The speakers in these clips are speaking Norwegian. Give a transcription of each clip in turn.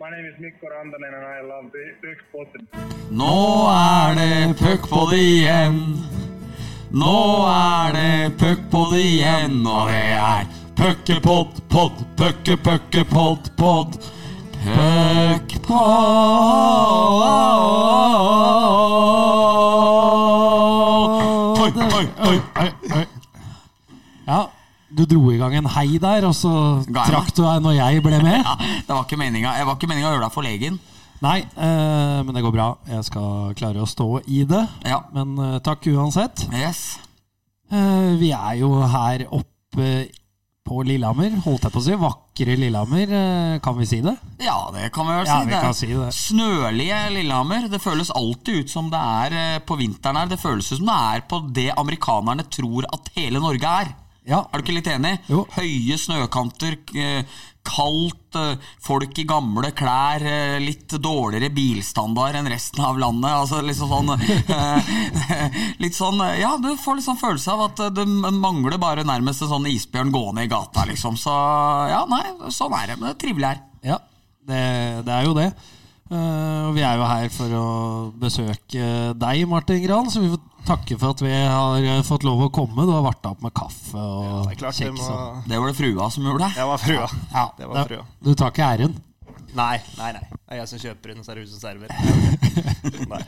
My name is Mikko Rantanen and I love Puckpodden. Nå er det puckpod igjen. Nå er det puckpod igjen, og det er puckepod, pod, pucke, pucke, pod, pod. Puckpod. Oi, oi, oi, oi. Du dro i gang en hei der, og så trakk du deg når jeg ble med. Ja, det var ikke meninga Jeg var ikke meninga å gjøre deg forlegen. Nei, eh, men det går bra. Jeg skal klare å stå i det. Ja. Men eh, takk uansett. Yes. Eh, vi er jo her oppe på Lillehammer, holdt jeg på å si. Vakre Lillehammer, eh, kan vi si det? Ja, det kan vi vel si. Ja, vi Det kan si det. Snølige Lillehammer. Det føles alltid ut som det er eh, på vinteren her. Det føles ut som det er på det amerikanerne tror at hele Norge er. Ja. Er du ikke litt enig? Jo. Høye snøkanter, eh, kaldt, eh, folk i gamle klær, eh, litt dårligere bilstandard enn resten av landet. Altså liksom sånn Litt sånn eh, Ja, du får litt sånn følelse av at det mangler bare nærmest en sånn isbjørn gående i gata, liksom. Så ja, nei, sånn er det. Men det er trivelig her. Ja, det, det er jo det. Og vi er jo her for å besøke deg, Martin Gran, så vi får takke for at vi har eh, fått lov å komme. Du har varta opp med kaffe og Det er klart det kjeks. må Det var det frua som gjorde det. Det var frua. Ja, Det var frua. Du tar ikke æren? Nei, nei, nei. Det er jeg som kjøper inn, og så er det hun som serverer. Nei.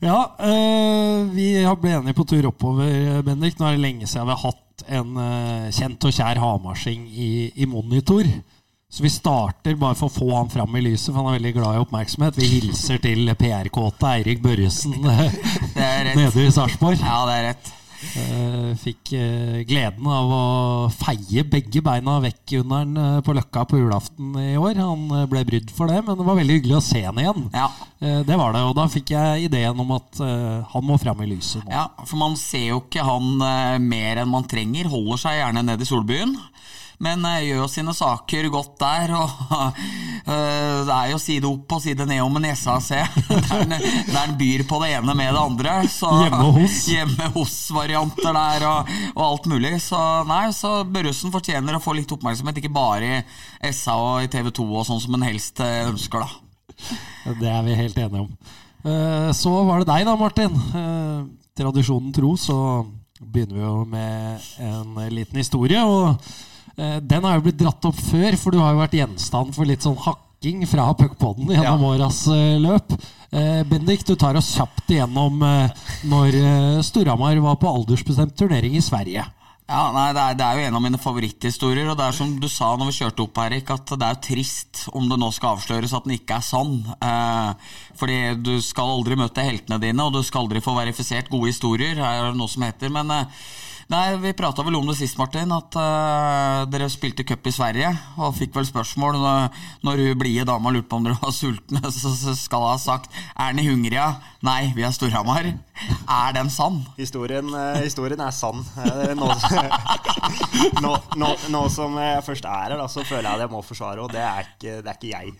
Ja, eh, vi har ble enige på tur oppover, Bendik. Nå er det lenge siden vi har hatt en eh, kjent og kjær hamarsing i, i monitor. Så vi starter bare for å få han fram i lyset, for han er veldig glad i oppmerksomhet. Vi hilser til PR-kåte Eirik Børresen nede i Sarpsborg. Ja, det er rett. Eh, fikk eh, gleden av å feie begge beina vekk under den eh, på Løkka på julaften i år. Han ble brydd for det, men det var veldig hyggelig å se han igjen. Ja. Det var det, og da fikk jeg ideen om at han må fram i lyset nå. ja, for man ser jo ikke han mer enn man trenger. Holder seg gjerne nede i solbyen. Men eh, gjør jo sine saker godt der. Og eh, det er jo side opp og side ned om en se. Der en byr på det ene med det andre. Så, Hjemme hos. Hjemme hos-varianter der og, og alt mulig. Så nei, så Børresen fortjener å få litt oppmerksomhet, ikke bare i SA og i TV 2 og sånn som en helst eh, ønsker, da. Det er vi helt enige om. Så var det deg da, Martin. Tradisjonen tro så begynner vi jo med en liten historie. Og den har jo blitt dratt opp før, for du har jo vært gjenstand for litt sånn hakking fra puckpodden gjennom Ja. åras eh, løp. Eh, Bendik, du tar oss kjapt igjennom eh, når eh, Storhamar var på aldersbestemt turnering i Sverige. Ja, nei, det er, det er jo en av mine favoritthistorier. Og det er som du sa når vi kjørte opp, Erik, at det er jo trist om det nå skal avsløres at den ikke er sann. Eh, fordi du skal aldri møte heltene dine, og du skal aldri få verifisert gode historier. er det noe som heter, men eh, Nei, Vi prata vel om det sist, Martin, at uh, dere spilte cup i Sverige. Og fikk vel spørsmål når, når hun blide dama lurte på om dere var sultne. Så, så skal hun ha sagt 'Er dere hungrige?' Nei, vi er Storhamar. Er den sann? Historien, eh, historien er sann. Eh, Nå, nå, nå, nå som jeg først er her, da, så føler jeg at jeg må forsvare, og det det er ikke jeg.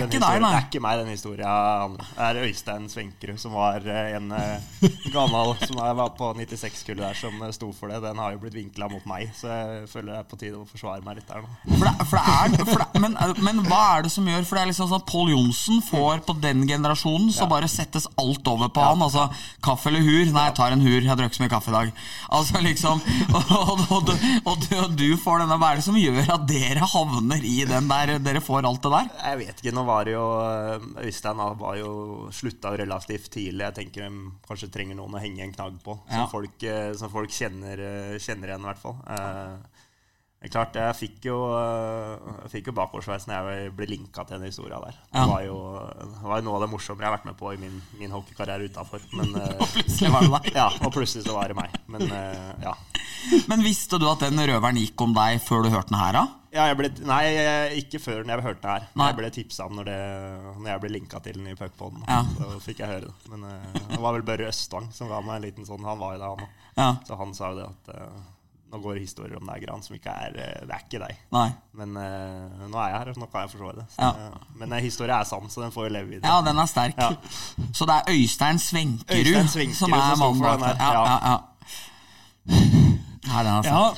Det er ikke deg, nei. Det er ikke meg, den historien. Det er Øystein Svenkerud, som var eh, en eh, gammel som var på 96-kullet der, som eh, sto for det. Den har jo blitt vinkla mot meg, så jeg føler det er på tide å forsvare meg litt der nå. For det, for det er, for det, men, men hva er det som gjør For det er liksom sånn at Pål Johnsen får på den generasjonen, så bare settes alt over på han. Altså kaffe eller hur? Nei, jeg tar en hur. Jeg ikke så mye kaffe i dag. Altså liksom Og, og, og, du- og, du, du får denne Hva er det som gjør at dere havner i den der Dere får alt det der? Jeg vet ikke, nå var det jo eh, Øystein var jo slutta relativt tidlig. Jeg tenker de kanskje trenger noen å henge en knagg på, Ja. som folk, eh, som folk kjenner, eh, kjenner igjen, i hvert fall. Eh, klart, jeg fikk jo, eh, jeg fikk jo bakoversveis når jeg ble linka til den historia der. Det Ja. var jo det var jo noe av det morsommere jeg har vært med på i min, min hockeykarriere utafor. Men eh, Plutselig var det deg. ja, og plutselig så var det meg. Men eh, ja. Men visste du at den røveren gikk om deg før du hørte den her, da? Ja, ble, nei, ikke før når jeg hørte det her. Nei. Jeg ble tipsa om når, det, når jeg ble linka til den i puckpoden. Ja. Så fikk jeg høre det. Men eh, det var vel Børre Østvang som ga meg en liten sånn Han var jo det, han òg. Ja. Så han sa jo det at eh, nå går det historier om Gran, som ikke er Det er ikke deg. Nei. Men uh, nå er jeg her, og nå kan jeg forsvare det. Så, Ja. uh, men historia er sann, så den får jo leve videre. Ja, den er sterk. Ja. Så det er Øystein Svenkerud, Øystein Svenkerud som er mannen bak der. Ja. ja. Nei, Ja,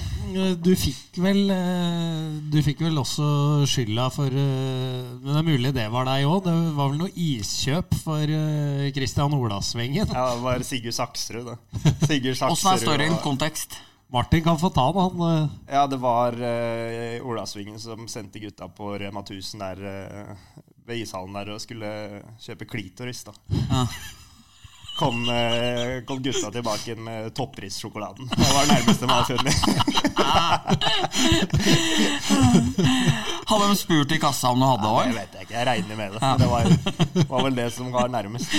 du fikk vel eh, Du fikk vel også skylda for eh, Men det er mulig det var deg òg. Det var vel noe iskjøp for eh, Christian Olasvingen. Ja, det var Sigurd Saksrud, det. Sigurd Åssen er Saksrud storyen? en Kontekst? Martin kan få ta den, han. Ja, det var uh, Olavsvingen som sendte gutta på Rema 1000 der uh, ved ishallen der og skulle kjøpe klitoris. da. Ja. Kom, eh, kom gutta tilbake med topprissjokoladen. Det var det nærmeste man hadde funnet. Hadde de spurt i kassa om du hadde Det òg? vet jeg ikke, jeg regner med det. Ja. det var, var vel det som var nærmest.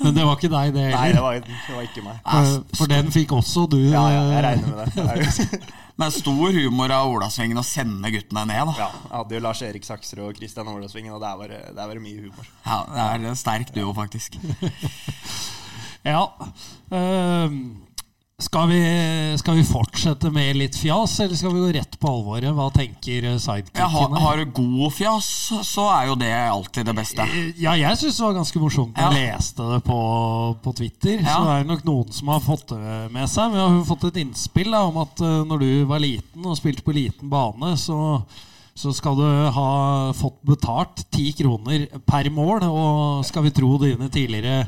Men det var ikke deg, det Nei, det var, det var ikke meg. For, for den fikk også du. Ja, ja, jeg eh, regner med det. Men stor humor av Olavsvingen å sende guttene ned, da. Ja, jeg hadde jo Lars Erik Saksrud og Christian Olavsvingen, og der var, det- mye humor. Ja, Det er en sterk duo, faktisk. Ja. Ehm, skal, vi, skal vi fortsette med litt fjas, eller skal vi gå rett på alvoret? Hva tenker sidekickene? Ja, har, har du god fjas, så er jo det alltid det beste. Ja, jeg syns det var ganske morsomt da jeg leste det på, på Twitter. Ja. Så er nok noen som har fått det med seg. Vi har fått et innspill da, om at eh, når du var liten og spilte på liten bane, så, så skal du ha fått betalt ti kroner per mål. Og skal vi tro dine tidligere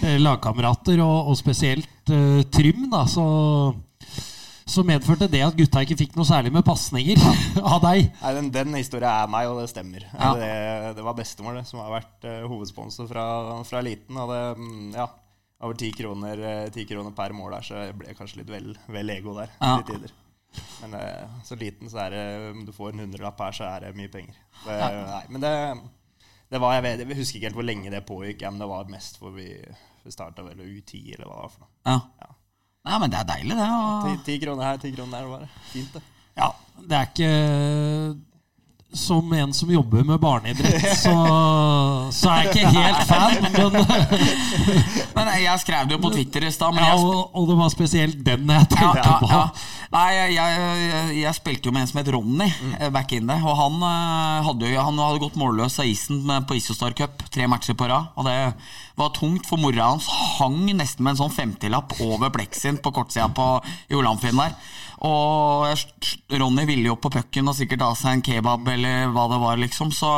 eh, lagkamerater, og, og spesielt eh, Trym, da, så så medførte det at gutta ikke fikk noe særlig med pasninger av deg. Nei, Den, den historien er meg, og det stemmer. Ja. Det, det var bestemor det, som har vært uh, hovedsponsor fra, fra liten. Og det, mm, ja, over ti kroner, eh, 10 kroner per mål der, så jeg ble kanskje litt vel, vel ego der Ja. Men eh, så liten, så er det Om du får en hundrelapp her, så er det mye penger. Det, Nei, men det, det var jeg, vet, jeg husker ikke helt hvor lenge det pågikk, men det var mest hvor vi, starta vel U10, eller hva det var for noe. Ja. Ja. Nei, men det er deilig, det. Ti kroner her, ti kroner der. Bare. Fint, det. Ja, det er ikke Som en som jobber med barneidrett, så, så er jeg ikke helt fan. Men, Men jeg skrev det jo på Twitter i stad. Ja, og, og det var spesielt den jeg tenkte ja, på. ja. Nei, jeg, jeg, jeg spilte jo med en som het Ronny mm. back in there. Og han, eh, hadde jo, han hadde gått målløs av isen på Isostar Cup tre matcher på rad. Og det var tungt, for mora hans hang nesten med en sånn 50-lapp over pleksin på kortsida på Jolamfinn der. Og Ronny ville jo opp på pucken og sikkert ta seg en kebab eller hva det var, liksom. Så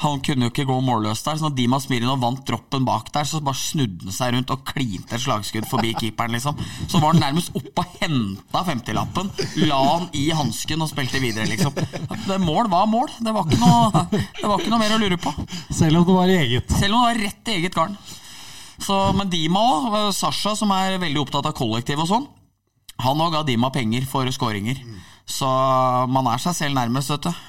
han kunne jo ikke gå målløs der. Så når Dima Smirnov vant droppen bak der, så bare snudde han seg rundt og klinte et slagskudd forbi keeperen, liksom. Så var han nærmest oppe og henta 50-lappen, la han i hansken og spilte videre, liksom. Det mål var mål. Det var ikke noe, det var ikke noe mer å lure på. Selv om det var eget. Selv om det var rett i eget garn. Så, men Dima òg, Sasha som er veldig opptatt av kollektiv og sånn, han òg ga Dima penger for skåringer. Så man er seg selv nærmest, vet du.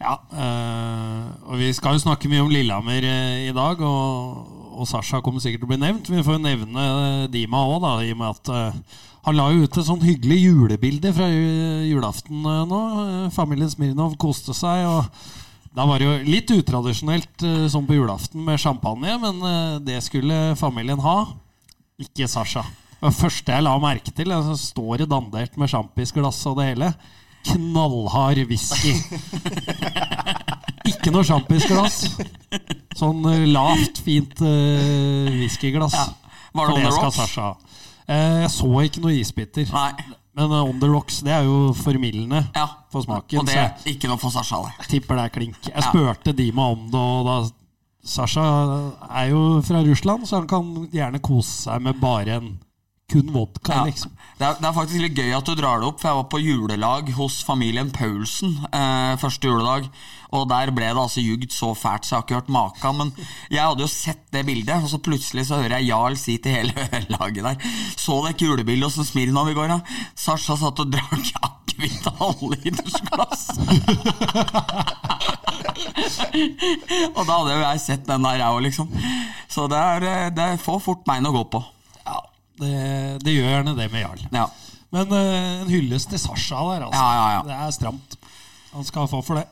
Ja, øh, og Vi skal jo snakke mye om Lillehammer øh, i dag, og, og Sasha kommer sikkert til å bli nevnt. Vi får jo nevne øh, Dima òg, i og med at han la jo ut et sånn hyggelig julebilde fra julaften nå. Familien Smirnov koste seg. og Da var det jo litt utradisjonelt sånn på julaften med champagne, men det skulle familien ha. Ikke Sasha. Det første jeg la merke til, altså, står det dandert med sjampisglass og det hele. Knallhard whisky. Ikke noe sjampisglass. Sånn eh, lavt, fint uh, whiskyglass. Var det For on the skal rocks? Sasha ha. Eh, jeg så ikke noe isbiter. Nei. Men eh, on the rocks det er jo formildende Ja. for smaken. Og det er ikke noe for Sasha, det. jeg tipper det er klink. Jeg Ja. spurte Dima om det, og da Sasha er jo fra Russland, så han kan gjerne kose seg med bare en kun vodka, Ja. liksom. Det er, det er faktisk litt gøy at du drar det opp, for jeg var på julelag hos familien Paulsen eh, første juledag. Og der ble det altså jugd så fælt, så jeg har ikke hørt maken. Men jeg hadde jo sett det bildet, og så plutselig så hører jeg Jarl si til hele laget der Så dere julebildet hos Smirnov i går, da? Sasha satt og drakk akevitt halvlitersglass. og da hadde jo jeg sett den der, jeg òg, liksom. Så det, er, eh, det får fort meg å gå på. Det, det gjør gjerne det med Jarl. Ja. Men uh, en hyllest til Sasha der, altså. Ja, ja, ja. Det er stramt. Han skal få for det.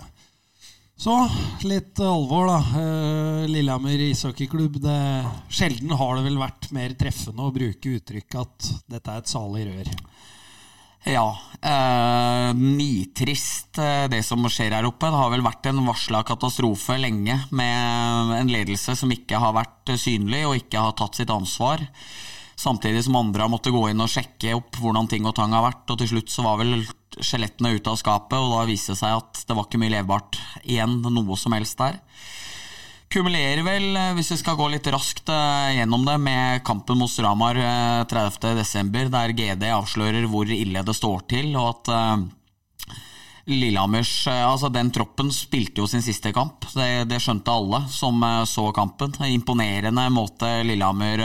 Så litt alvor, da. Eh, Lillehammer ishockeyklubb. Det, sjelden har det vel vært mer treffende å bruke uttrykket at dette er et salig rør. Ja. Eh, nitrist eh, det som skjer her oppe. Det har vel vært en varsla katastrofe lenge med en ledelse som ikke har vært synlig og ikke har tatt sitt ansvar. Samtidig som andre har måttet gå inn og sjekke opp hvordan ting og tang har vært. Og til slutt så var vel skjelettene ute av skapet, og da viste det seg at det var ikke mye levbart igjen, noe som helst der. Kumulerer vel, eh, hvis vi skal gå litt raskt eh, gjennom det, med kampen mot Stramar 30.12., der GD avslører hvor ille det står til, og at Lillehammers Altså, den troppen spilte jo sin siste kamp. Det, det skjønte alle som så kampen. Imponerende måte Lillehammer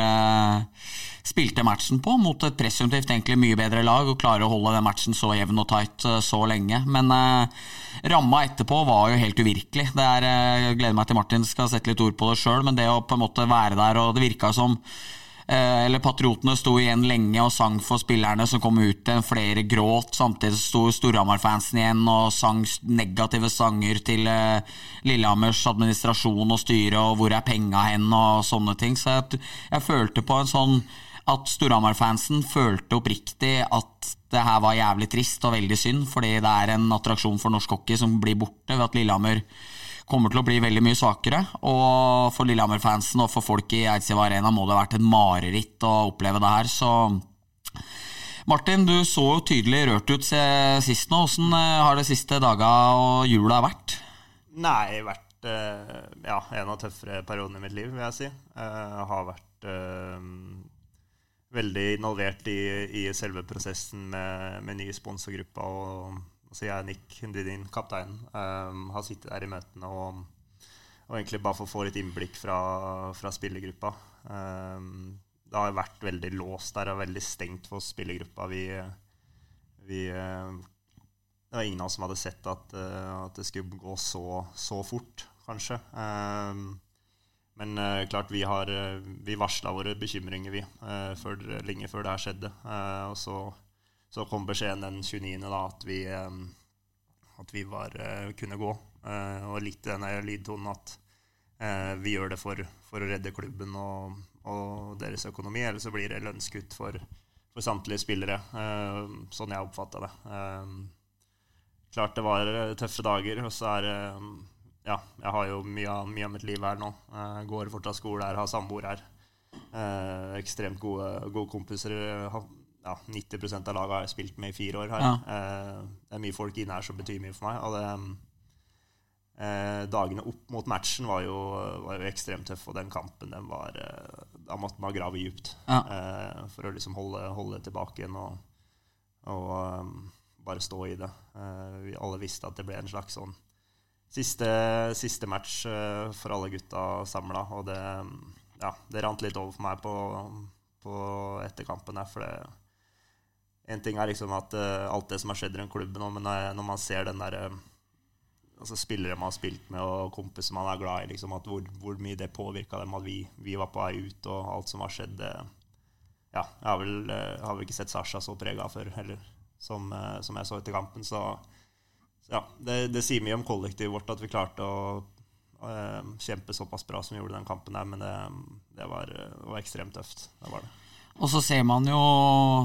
spilte matchen på, mot et presumptivt egentlig mye bedre lag, og klare å holde den matchen så jevn og tight eh, så lenge. Men eh, ramma etterpå var jo helt uvirkelig. Det er, eh, Jeg gleder meg til Martin skal sette litt ord på det sjøl, men det å på en måte være der, og det virka som eh, eller Patriotene sto igjen lenge og sang for spillerne som kom ut igjen. Flere gråt. Samtidig sto Storhamar-fansen igjen og sang negative sanger til eh, Lillehammers administrasjon og styre og 'hvor er penga hen' og sånne ting. Så jeg, jeg følte på en sånn at Storhamar-fansen følte oppriktig at det her var jævlig trist og veldig synd, fordi det er en attraksjon for norsk hockey som blir borte ved at Lillehammer kommer til å bli veldig mye svakere. Og for Lillehammer-fansen og for folk i Eidsiva Arena må det ha vært et mareritt å oppleve det her. Så Martin, du så jo tydelig rørt ut sist nå. Hvordan eh, har det siste daga og jula vært? Nei, vært eh, ja, en av tøffere periodene i mitt liv, vil jeg si. Jeg har vært veldig involvert i, i selve prosessen med, med nye sponsorgrupper. Og, altså jeg, Nick din kapteinen, um, har sittet der i møtene og, og, egentlig bare for å få litt innblikk fra, fra spillergruppa. Um, det har vært veldig låst der og veldig stengt for spillergruppa. Vi, vi uh, Det var ingen av oss som hadde sett at, uh, at det skulle gå så, så fort, kanskje. Um, men uh, klart, vi har uh, vi varsla våre bekymringer, vi, uh, før, lenge før det her skjedde. og så, så, kom beskjeden den 29. da at vi, at vi var, kunne gå. og litt denne lydtonen at vi gjør det for, for, å redde klubben og, og, deres økonomi, eller så blir det lønnskutt for, for samtlige spillere. sånn jeg oppfatta det. klart det var tøffe dager, og så er ja, jeg har jo mye av, mye av mitt liv her nå. Jeg går fortsatt skole her, har samboer her. Eh, ekstremt gode, gode kompiser. Ja, 90% av laget har jeg spilt med i fire år her. Ja. Eh, det er mye folk inne her som betyr mye for meg. Og det, eh, dagene opp mot matchen var jo, var jo, ekstremt tøffe, og den kampen den var eh, Da måtte man grave dypt ja. Eh, for å liksom holde, holde tilbake igjen og, og um, bare stå i det. Eh, vi alle visste at det ble en slags sånn siste, siste match for alle gutta samla. Og det, ja, det rant litt over for meg på, på etterkampen her. For det, en ting er liksom at uh, alt det som har skjedd rundt klubben, men når, når man ser den derre uh, altså spillere man har spilt med, og kompiser man er glad i, liksom, at hvor, hvor mye det påvirka dem at vi, vi, var på vei ut, og alt som har skjedd det, Ja, jeg har vel, har vel ikke sett Sasha så prega før heller, som, som jeg så etter kampen. så ja, det, det, sier mye om kollektivet vårt at vi klarte å uh, kjempe såpass bra som vi gjorde den kampen der, men det, det, var, var, ekstremt tøft. Det var det. Og så ser man jo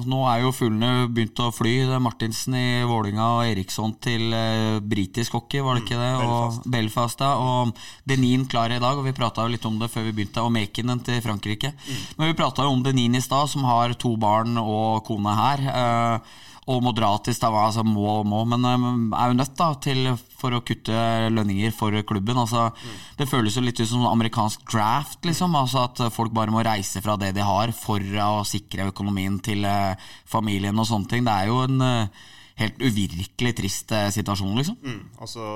Nå er jo fuglene begynt å fly. Det er Martinsen i Vålinga og Eriksson til eh, britisk hockey, var det ikke det? Mm, Belfast. Og Belfast, ja. Og Denin klar i dag, og vi prata jo litt om det før vi begynte. Og Mekinen til Frankrike. Mm. Men vi prata jo om Denin i stad, som har to barn og kone her. Uh, og må dra til Stavanger, altså må og må, men um, er jo nødt da, til for å kutte lønninger for klubben. Altså, mm. Det føles jo litt ut som amerikansk draft, liksom. Altså At folk bare må reise fra det de har for å sikre økonomien til uh, familien og sånne ting. Det er jo en uh, helt uvirkelig trist uh, situasjon, liksom. Mm. Og så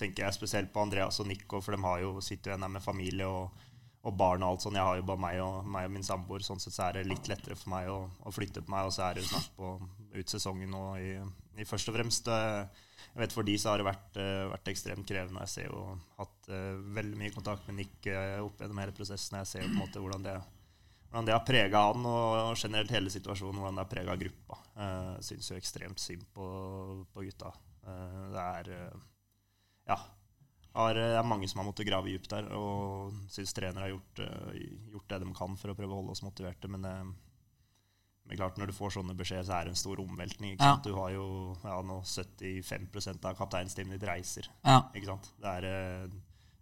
tenker jeg spesielt på Andreas og Nico, for de har jo, sitter jo igjen der med familie. og og barn og alt sånn. Jeg har jo bare meg og, meg og min samboer. Sånn sett så er det litt lettere for meg å, å flytte på meg, og så er det snart på ut sesongen nå i, i, først og fremst. Eh, jeg vet For de så har det vært, eh, vært ekstremt krevende. Jeg ser jo hatt uh, veldig mye kontakt med Nick uh, opp gjennom hele prosessen. Jeg ser jo på en måte hvordan det, hvordan det har prega han, og, generelt hele situasjonen, hvordan det har prega gruppa. Uh, Syns jo ekstremt synd på, på gutta. Uh, det er Ja. Har, det er mange som har måttet grave dypt der, og syns trenere har gjort, gjort, det de kan for å prøve å holde oss motiverte. Men men klart, når du får sånne beskjeder, så er det en stor omveltning. Ja. Du har jo ja, nå 75 av kapteinsteamet ditt reiser. Ja. Ikke? Er, eh,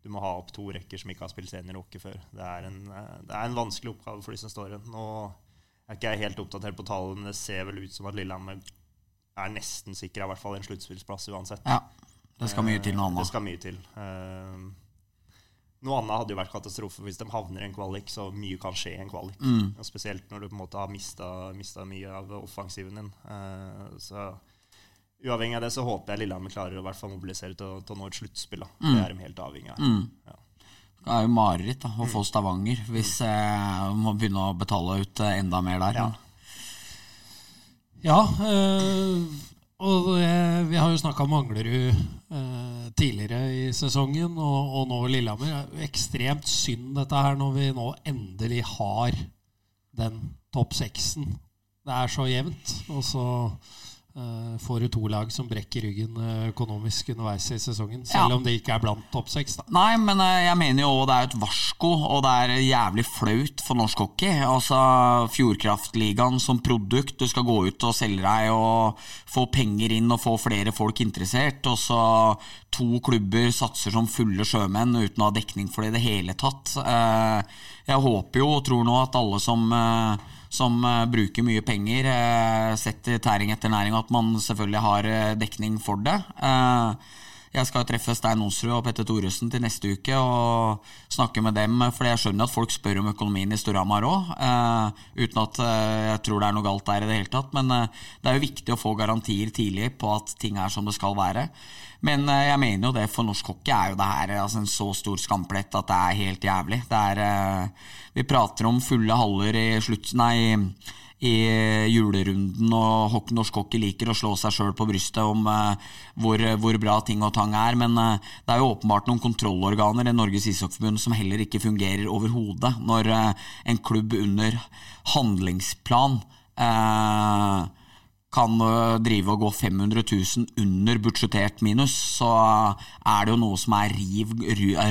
du må ha opp to rekker som ikke har spilt seniorhockey før. Det er, en, eh, det er en vanskelig oppgave for de som står igjen. Nå Jeg er ikke helt oppdatert på tallene, men det ser vel ut som at Lillehammer er nesten sikra i hvert fall en sluttspillsplass uansett. Ja. Det skal mye til noe annet. Det skal mye til. Eh, noe annet hadde jo vært katastrofe hvis de havner i en kvalik, så mye kan skje i en kvalik. Mm. Og spesielt når du på en måte har mista, mye av offensiven din. Eh, så uavhengig av det så håper jeg Lillehammer klarer å hvert fall mobilisere til, til å nå et sluttspill. Mm. Det er de helt avhengig av. Mm. Ja. Det er jo mareritt da, å få Stavanger hvis jeg må begynne å betale ut eh, enda mer der. Ja. Ja, eh, og det, vi har jo snakka om Manglerud eh, tidligere i sesongen, og, og nå Lillehammer. Er ekstremt synd dette her når vi nå endelig har den topp seksen. Det er så jevnt, og så eh, får du to lag som brekker ryggen eh, økonomisk underveis i sesongen, selv Ja. om det ikke er blant topp seks. Nei, men eh, jeg mener jo det er et varsko, og det er jævlig flaut for norsk hockey. Altså Fjordkraftligaen som produkt, du skal gå ut og selge deg og få penger inn og få flere folk interessert, og så to klubber satser som fulle sjømenn uten å ha dekning for det i det hele tatt. Eh, Jeg håper jo og tror nå at alle som eh, som eh, bruker mye penger, eh, setter tæring etter næring, og at man selvfølgelig har eh, dekning for det. Eh, jeg skal treffe Stein Onsrud og Petter Thoresen til neste uke og snakke med dem, for jeg skjønner at folk spør om økonomien i Storhamar òg, uten at eh, jeg tror det er noe galt der i det hele tatt. Men eh, det er jo viktig å få garantier tidlig på at ting er som det skal være. Men eh, jeg mener jo det for norsk hockey er jo det her altså, en så stor skamplett at det er helt jævlig. Det er, eh, vi prater om fulle haller i slutt... Nei, i julerunden, og norsk hockey liker å slå seg sjøl på brystet om eh, hvor, hvor bra ting og tang er, men eh, det er jo åpenbart noen kontrollorganer i Norges ishockeyforbund som heller ikke fungerer overhodet, når eh, en klubb under handlingsplan eh, kan eh, drive og gå 500 000 under budsjettert minus, så er det jo noe som er riv,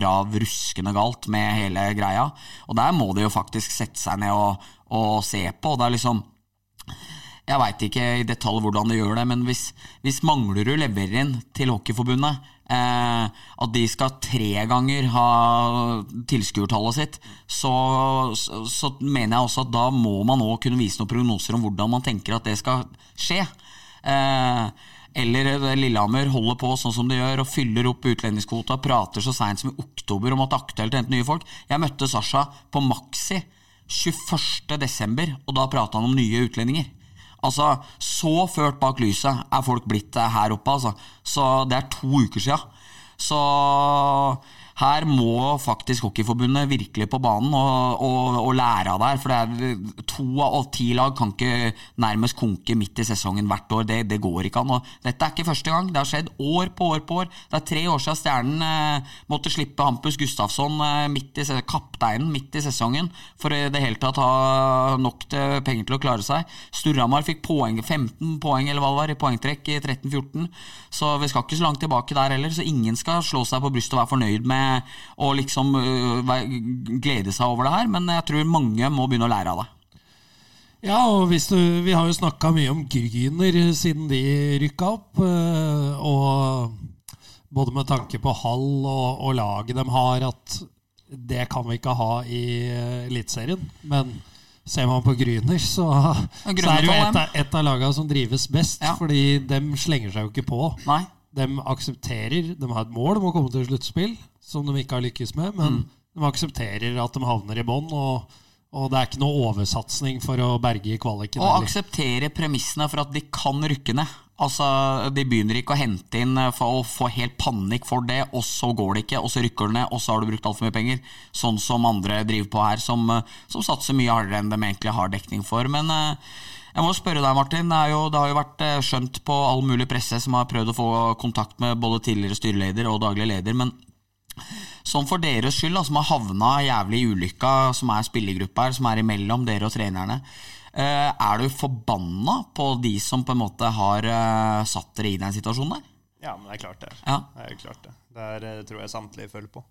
rav ruskende galt med hele greia. Og der må de jo faktisk sette seg ned og, og se på. og det er liksom jeg veit ikke i detalj hvordan de gjør det, men hvis, hvis Manglerud leverer inn til Hockeyforbundet eh, at de skal tre ganger ha tilskuertallet sitt, så, så, så mener jeg også at da må man òg kunne vise noen prognoser om hvordan man tenker at det skal skje. Eh, eller Lillehammer holder på sånn som de gjør og fyller opp utlendingskvota, prater så seint som i oktober om at det er aktuelt å hente nye folk. Jeg møtte Sasha på Maxi 21.12., og da prata han om nye utlendinger. Altså, Så ført bak lyset er folk blitt eh, her oppe, altså. Så det er to uker sia. Så her må faktisk Hockeyforbundet virkelig på banen og, og, og lære av det her. For det er to av ti lag kan ikke nærmest konke midt i sesongen hvert år. Det, det går ikke an. Og dette er ikke første gang. Det har skjedd år på år på år. Det er tre år siden Stjernen eh, måtte slippe Hampus Gustafsson, eh, midt i, kapteinen, midt i sesongen for i det hele tatt ha nok til penger til å klare seg. Sturhamar fikk poeng, 15 poeng eller hva det var, i poengtrekk i 13-14. Så vi skal ikke så langt tilbake der heller. Så ingen skal slå seg på brystet og være fornøyd med å liksom glede seg over det her. Men jeg tror mange må begynne å lære av det. Ja, og hvis du, vi har jo snakka mye om Gryner siden de rykka opp. Og både med tanke på hall og, og laget de har, at det kan vi ikke ha i Eliteserien. Men ser man på Gryner, så, så er det jo et, et av lagene som drives best. Ja. Fordi de slenger seg jo ikke på. Nei. De aksepterer De har et mål om å komme til sluttspill, som de ikke har lykkes med, men Mm. de aksepterer at de havner i bånn. Og, og det er ikke noe oversatsing for å berge kvaliken. Og akseptere premissene for at de kan rykke ned. Altså, De begynner ikke å hente inn eh, for å få helt panikk for det, og så går det ikke, og så rykker det ned, og så har du brukt altfor mye penger. Sånn som andre driver på her, som, eh, som satser mye hardere enn de egentlig har dekning for. Men eh, jeg må spørre deg, Martin. Det, jo, det har jo vært eh, skjønt på all mulig presse som har prøvd å få kontakt med både tidligere styreleder og daglig leder, men Sånn for deres skyld, da, som har havna jævlig i ulykka, som er spillergruppa her, som er imellom dere og trenerne. eh, er du forbanna på de som på en måte har eh, satt dere i den situasjonen der? Ja, men det er klart det. Ja. Det er klart det. Er, eh, tror jeg samtlige føler på.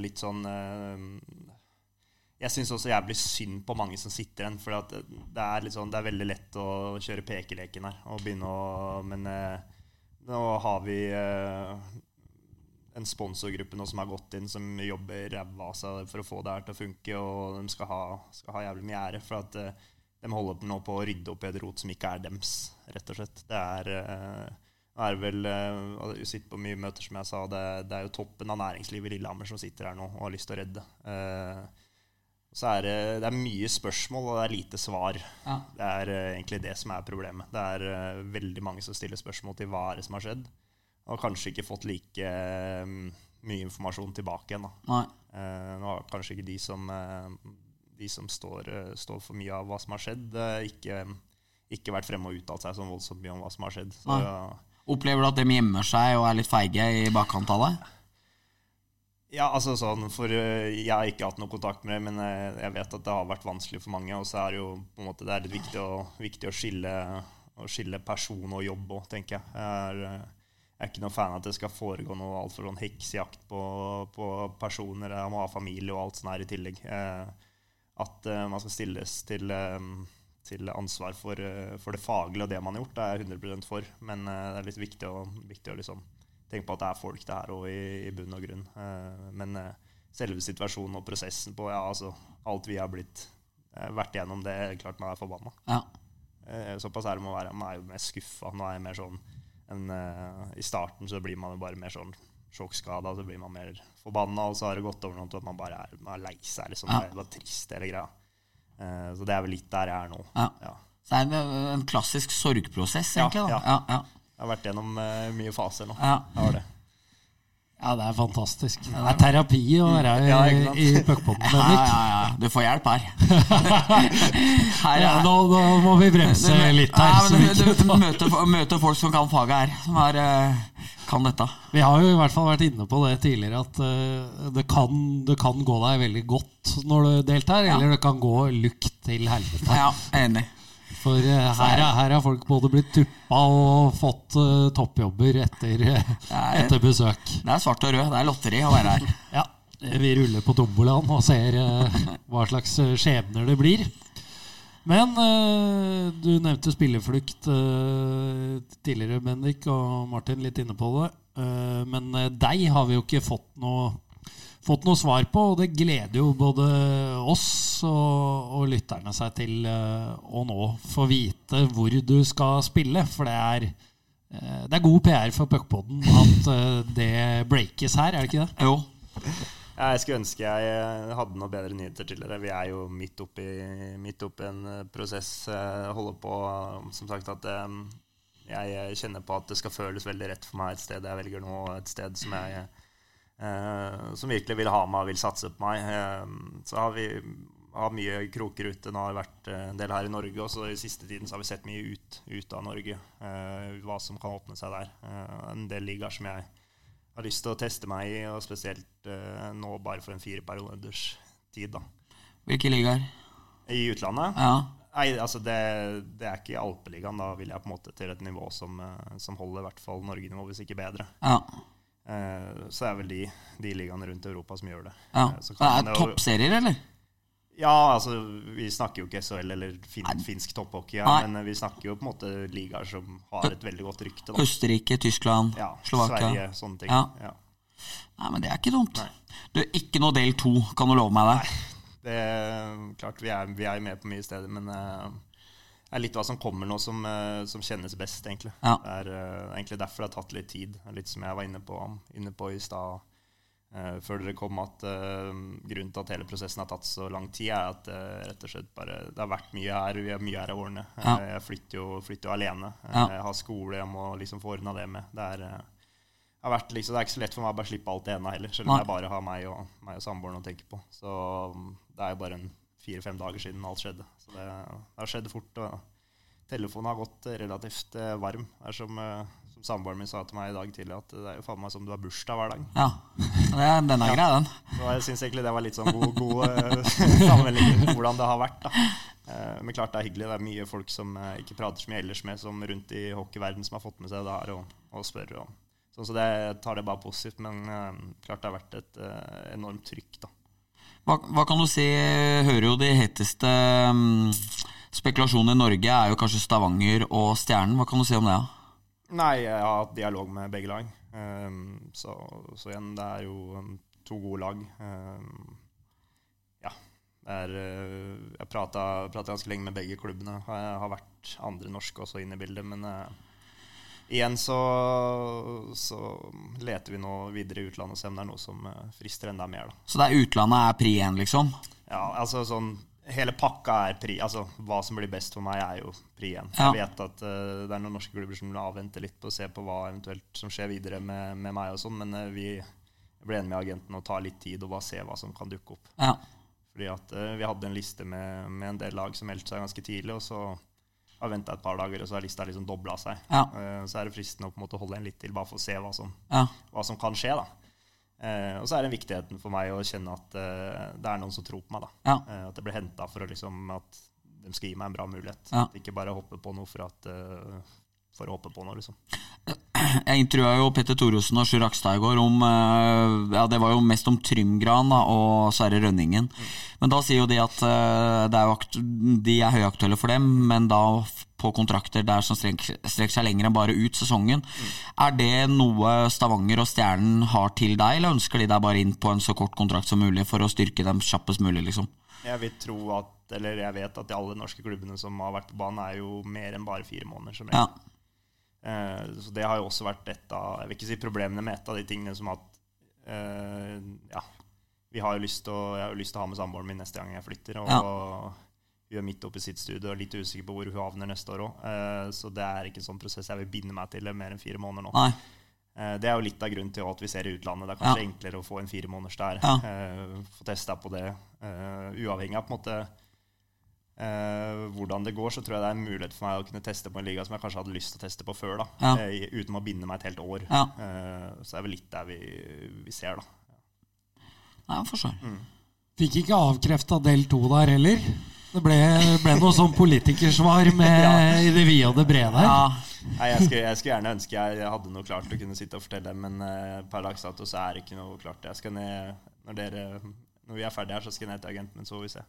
Litt sånn Jeg syns også jævlig synd på mange som sitter igjen. For at det er, sånn, det er veldig lett å kjøre pekeleken her og begynne å Men eh, nå har vi eh, en sponsorgruppe nå som har gått inn, som jobber ræva av seg for å få det her til å funke, og de skal ha, skal ha jævlig mye ære. For at eh, de holder nå på å rydde opp i et rot som ikke er dems, rett og slett. Det er, eh, det er vel Jeg sitter på mye møter, som jeg sa. Det, det, er jo toppen av næringslivet i Lillehammer som sitter her nå og har lyst til å redde. Uh, så er det, det, er mye spørsmål, og det er lite svar. Ja. Det er uh, egentlig det som er problemet. Det er uh, veldig mange som stiller spørsmål til hva er det som har skjedd, og kanskje ikke fått like um, mye informasjon tilbake igjen. Da. Uh, nå har kanskje ikke de som de som står, eh, står, for mye av hva som har skjedd, eh, ikke, ikke vært fremme og uttalt seg så voldsomt mye om hva som har skjedd. Så. Opplever du at de gjemmer seg og er litt feige i bakkant av det? Ja, altså sånn, for eh, Jeg har ikke hatt noe kontakt med det, men jeg vet at det har vært vanskelig for mange. Og så er det jo på en måte, det er litt viktig å, viktig å, skille, å skille, person og jobb òg, tenker jeg. Jeg er, jeg er, ikke noen fan av at det skal foregå noe altfor sånn heksejakt på, på personer. Jeg må ha familie og alt sånt her i tillegg. Eh, at man skal stilles til, til ansvar for, for, det faglige og det man har gjort, det er jeg 100 for. Men det er litt viktig å, viktig å liksom tenke på at det er folk det her òg, i, i, bunn og grunn. men selve situasjonen og prosessen på ja, altså, alt vi har blitt vært igjennom, det er klart man er forbanna. Ja. såpass er det med å være. Man er jo mer skuffa. Nå er jeg mer sånn enn I starten så blir man jo bare mer sånn sjokkskada, så blir man mer forbanna, og så har det gått over noe til at man bare er, man er lei seg. Liksom. Ja. Det var trist, hele greia. Så det er vel litt der jeg er nå. Ja. Ja. Så det er en, klassisk sorgprosess, egentlig? da. Ja, Jeg har vært gjennom uh, mye faser nå. Ja. Det. Ja, det er fantastisk. Det er terapi å være i, ja, i puckpotten. Ja, ja, ja. Du får hjelp her. her ja, nå, nå, må vi bremse litt her. Men du, du, møter, møter, folk som kan faget her. Som er, uh, kan dette. Vi har jo i hvert fall vært inne på det tidligere, at uh, det, kan, det, kan, gå deg veldig godt når du deltar, eller det kan gå lukt til helvete. Ja, enig. For uh, her, her, har folk både blitt tuppa og fått uh, toppjobber etter, uh, etter, besøk. Det er svart og rød. Det er lotteri å være her. ja, Vi ruller på tombolaen og ser hva slags skjebner det blir. Men du nevnte spilleflukt tidligere, Bendik, og Martin litt inne på det. men deg har vi jo ikke fått noe fått noe svar på, og det gleder jo både oss og, og lytterne seg til uh, å nå få vite hvor du skal spille. For det er, uh, det er god PR for Puckpodden at uh, det breakes her, er det ikke det? Jo. Jeg skulle ønske jeg hadde noe bedre nyheter til dere. Vi er jo midt oppi, midt oppi en prosess. Holder på, som sagt, at jeg kjenner på at det skal føles veldig rett for meg et sted jeg velger nå, et sted som jeg eh, som virkelig vil ha meg og vil satse på meg. Eh, så har vi har mye kroker ute. Nå har det vært eh, en del her i Norge, og så i siste tiden så har vi sett mye ut, ut av Norge. Eh, hva som kan åpne seg der. Eh, en del ligaer som jeg har lyst til å teste meg i, og spesielt eh, nå bare for en fire perioders tid. da. Hvilke ligaer? I utlandet? Ja. Nei, altså det, det, er ikke i Alpeligaen. Da vil jeg på en måte til et nivå som, som holder i hvert fall Norge-nivå, hvis ikke bedre. Ja. Eh, så er vel de, de ligaene rundt Europa som gjør det. Ja. Det er toppserier, eller? Ja, altså vi snakker jo ikke SHL eller fin, finsk topphockey, ja, men eh, vi snakker jo på en måte ligaer som har et veldig godt rykte. Da. Østerrike, Tyskland, ja, Slovakia. Sverige, sånne ting. Ja. ja. Nei, men det er ikke dumt. Du, ikke noe del to, kan du love meg det? Nei, det er klart vi er, vi er med på mye steder, men uh, er litt hva som kommer nå, som, eh, som kjennes best, egentlig. Ja. Det er uh, egentlig derfor det har tatt litt tid. Litt som jeg var inne på, inne på i stad uh, før dere kom, at uh, grunnen til at hele prosessen har tatt så lang tid, er at rett og slett bare Det har vært mye her. Vi har mye her i årene. Ja. jeg flytter jo, flytter jo alene. Ja. Jeg har skole jeg må liksom få ordna det med. Det er, vært, liksom, det er ikke så lett for meg å bare slippe alt det ene heller, selv om jeg bare har meg og, meg og samboeren å tenke på. Så um, det er jo bare en fire-fem dager siden alt skjedde. Så det, det har skjedd fort. og Telefonen har gått relativt eh, varm. Det er som, eh, som samboeren min sa til meg i dag tidlig, at det er jo faen meg som du har bursdag hver dag. Ja, det er, den er grei, den. Så jeg syns egentlig det var litt sånn god, god eh, sammenligning med hvordan det har vært. da. Men klart det er hyggelig. Det er mye folk som ikke prater så mye ellers med, som rundt i hockeyverden som har fått med seg det her og, og spør. Og, sånn, så det tar det bare positivt. Men klart det har vært et enormt trykk, da. Hva, hva, kan du si? Hører jo de heteste um, spekulasjonene i Norge er jo kanskje Stavanger og Stjernen. Hva kan du si om det? Nei, jeg har hatt dialog med begge lag. Um, så, så, igjen, det er jo um, to gode lag. Um, ja. Er, eh, jeg prata ganske lenge med begge klubbene. Jeg har vært andre norske også inne i bildet. Men uh, igjen så, så, leter vi nå videre i utlandet og ser om det er noe som uh, frister enda mer. Da. Så det er utlandet er pri én, liksom? Ja, altså sånn Hele pakka er pri. Altså hva som blir best for meg, er jo pri én. Ja. Jeg vet at uh, det er noen norske klubber som vil avvente litt på å se på hva eventuelt som skjer videre med, med meg og sånn, men vi ble enige med agenten å ta litt tid og bare se hva som kan dukke opp. Ja. Fordi at uh, Vi hadde en liste med, med, en del lag som meldte seg ganske tidlig. og så har venta et par dager, og så har lista liksom dobla seg. Ja. Uh, så er det fristende å på en måte holde en litt til, bare for å se hva som, ja. hva som kan skje. da. Uh, og så er det viktigheten for meg å kjenne at det er noen som tror på meg. da. Ja. at jeg blir henta for å liksom, at de skal gi meg en bra mulighet. Ikke bare hoppe på noe for, at, for å hoppe på noe, liksom. Jeg intervjua jo Petter Thoresen og Sjur Rakstad i går om Ja, det var jo mest om Trymgran da, og Sverre Rønningen. Men da sier jo de at det er jo de er høyaktuelle for dem, men da på kontrakter der som strekker, strekker seg lenger enn bare ut sesongen. Er det noe Stavanger og Stjernen har til deg, eller ønsker de deg bare inn på en så kort kontrakt som mulig for å styrke dem kjappest mulig, liksom? Jeg vil tro at, eller jeg vet at de alle norske klubbene som har vært på banen, er jo mer enn bare fire måneder. som regel. Ja. Eh, så det har jo også vært et av jeg vil ikke si problemene med et av de tingene som at eh, ja, vi har jo lyst til å, Jeg har jo lyst til å ha med samboeren min neste gang jeg flytter. Og Ja. hun er midt oppe i sitt studie og litt usikker på hvor hun havner neste år òg. Eh, så det er ikke en sånn prosess jeg vil binde meg til mer enn fire måneder nå. Nei. Det er jo litt av grunnen til at vi ser i utlandet. Det er kanskje Ja. enklere å få en fire måneders der. Ja. Uh, få testa på det. Uh, uavhengig av på en måte eh, hvordan det går, så tror jeg det er en mulighet for meg å kunne teste på en liga som jeg kanskje hadde lyst til å teste på før. da Ja. uh, Uten å binde meg et helt år. Ja. Uh, så det er vel litt der vi, vi ser, da. Nei, jeg forstår. Fikk ikke avkrefta del to der heller. Det ble, ble noe sånn politikersvar med i det vide og det brede her. Ja, Nei, jeg, skulle, jeg skulle gjerne ønske jeg, hadde noe klart å kunne sitte og fortelle, men uh, per dags dato så er det ikke noe klart. Jeg skal ned, når, dere, når vi er ferdige her, så skal jeg ned til agenten min, så får vi se.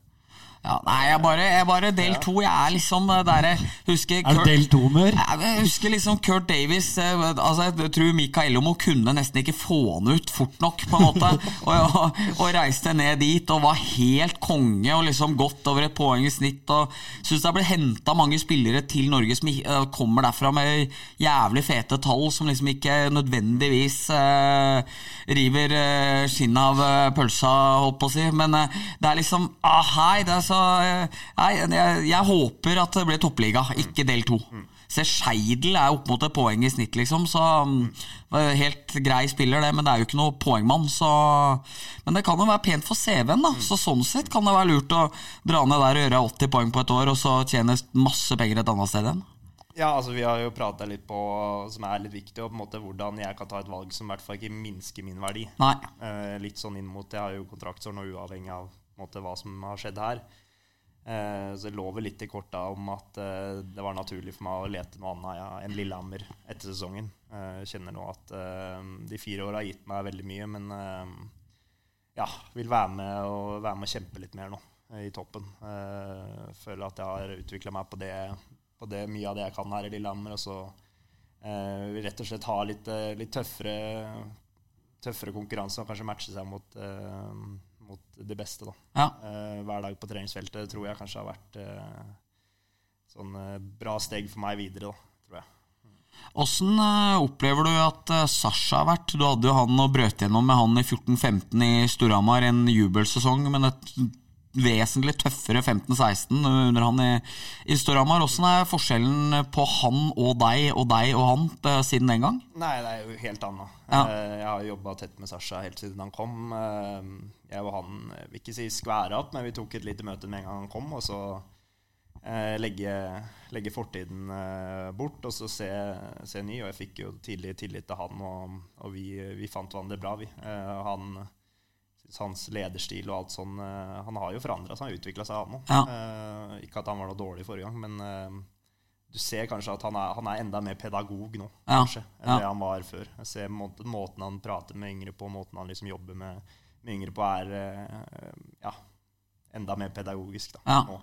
Ja. Nei, jeg bare, jeg bare del to. Jeg er liksom der jeg Husker Er det del to-humør? Jeg husker liksom Kurt Davis eh, altså Jeg tror Mikael Omo kunne nesten ikke få han ut fort nok, på en måte. og, og, og reiste ned dit og var helt konge og liksom godt over et poeng i snitt. Og syns det er blitt henta mange spillere til Norge som eh, kommer derfra med jævlig fete tall, som liksom ikke nødvendigvis eh, river eh, skinnet av eh, pølsa, holdt på å si. Men eh, det er liksom ah, Hei, eh, Nei, jeg, jeg håper at det blir toppliga, ikke del to. Se, Skeidel er opp mot et poeng i snitt, liksom, så um, Helt grei spiller, det, men det er jo ikke noe poengmann, så Men det kan jo være pent for CV-en, da. Så sånn sett kan det være lurt å dra ned der og gjøre 80 poeng på et år, og så tjene masse penger et annet sted igjen. Ja, altså Vi har jo prata litt på som er litt viktig, og på en måte hvordan jeg kan ta et valg som i hvert fall ikke minsker min verdi. Nei. Eh, litt sånn inn mot Jeg har jo kontraktsår nå uavhengig av måte, hva som har skjedd her. Eh, så det lå vel litt i korta om at eh, det var naturlig for meg å lete noe annet ja, enn Lillehammer etter sesongen. Eh, jeg kjenner nå at eh, de fire åra har gitt meg veldig mye, men eh, ja, vil være med og være med og kjempe litt mer nå eh, i toppen. Føler at jeg har utvikla meg på det, på det mye av det jeg kan her i Lillehammer. Og så vil rett og slett ha litt, litt tøffere, tøffere konkurranse og kanskje matche seg mot, mot det beste. da. Ja. Eh, hver dag på treningsfeltet tror jeg kanskje har vært eh, sånn eh, bra steg for meg videre. da, tror jeg. Åssen eh, opplever du at Sasha har vært? Du hadde jo han og brøt gjennom med han i 14-15 i Storhamar, en jubelsesong, men et vesentlig tøffere 15-16 under han i, i Storhamar. Åssen er forskjellen på han og deg og deg og han siden den gang? Nei, det er jo helt annet. Ja. Jeg har jobba tett med Sasha helt siden han kom. Eh, Jeg og han jeg vil ikke si skværa opp, men vi tok et lite møte med en gang han kom. Og så eh, legge, legge fortiden eh, bort og så se, se ny. Og jeg fikk jo tidlig tillit til han, og, og vi, vi fant hverandre bra, vi. Eh, Han hans lederstil og alt sånn eh, Han har jo forandra seg, han har utvikla seg, han òg. Ja. Ikke at han var noe dårlig forrige gang, men eh, du ser kanskje at han er, han er enda mer pedagog nå, Ja, kanskje, enn ja. det han var før. Jeg ser måten, måten han prater med yngre på, måten han liksom jobber med, med yngre på, er eh, ja, enda mer pedagogisk da, Ja. nå.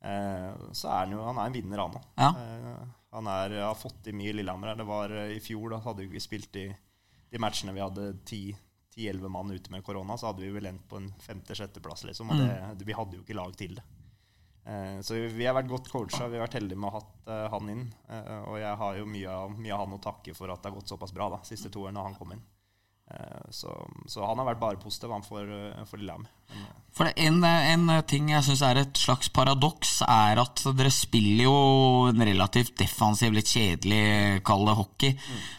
Eh, så er han jo han er en vinner, han òg. Eh, han er, har fått til mye i Lillehammer. Det var I fjor da hadde vi spilt i de matchene vi hadde ti, 10-11 mann ute med korona, så hadde vi vel endt på en femte-sjetteplass, liksom. Og det, vi hadde jo ikke lag til det. Eh, så vi har vært godt coacha. Vi har vært heldige med å ha hatt eh, han inn. Eh, og jeg har jo mye av, mye av han å takke for at det har gått såpass bra da, siste to årene han kom inn. Eh, så, så han har vært bare positiv, han for, eh, for Lillehammer. Eh, For en, en ting jeg syns er et slags paradoks, er at dere spiller jo en relativt defensiv, litt kjedelig, kall det hockey.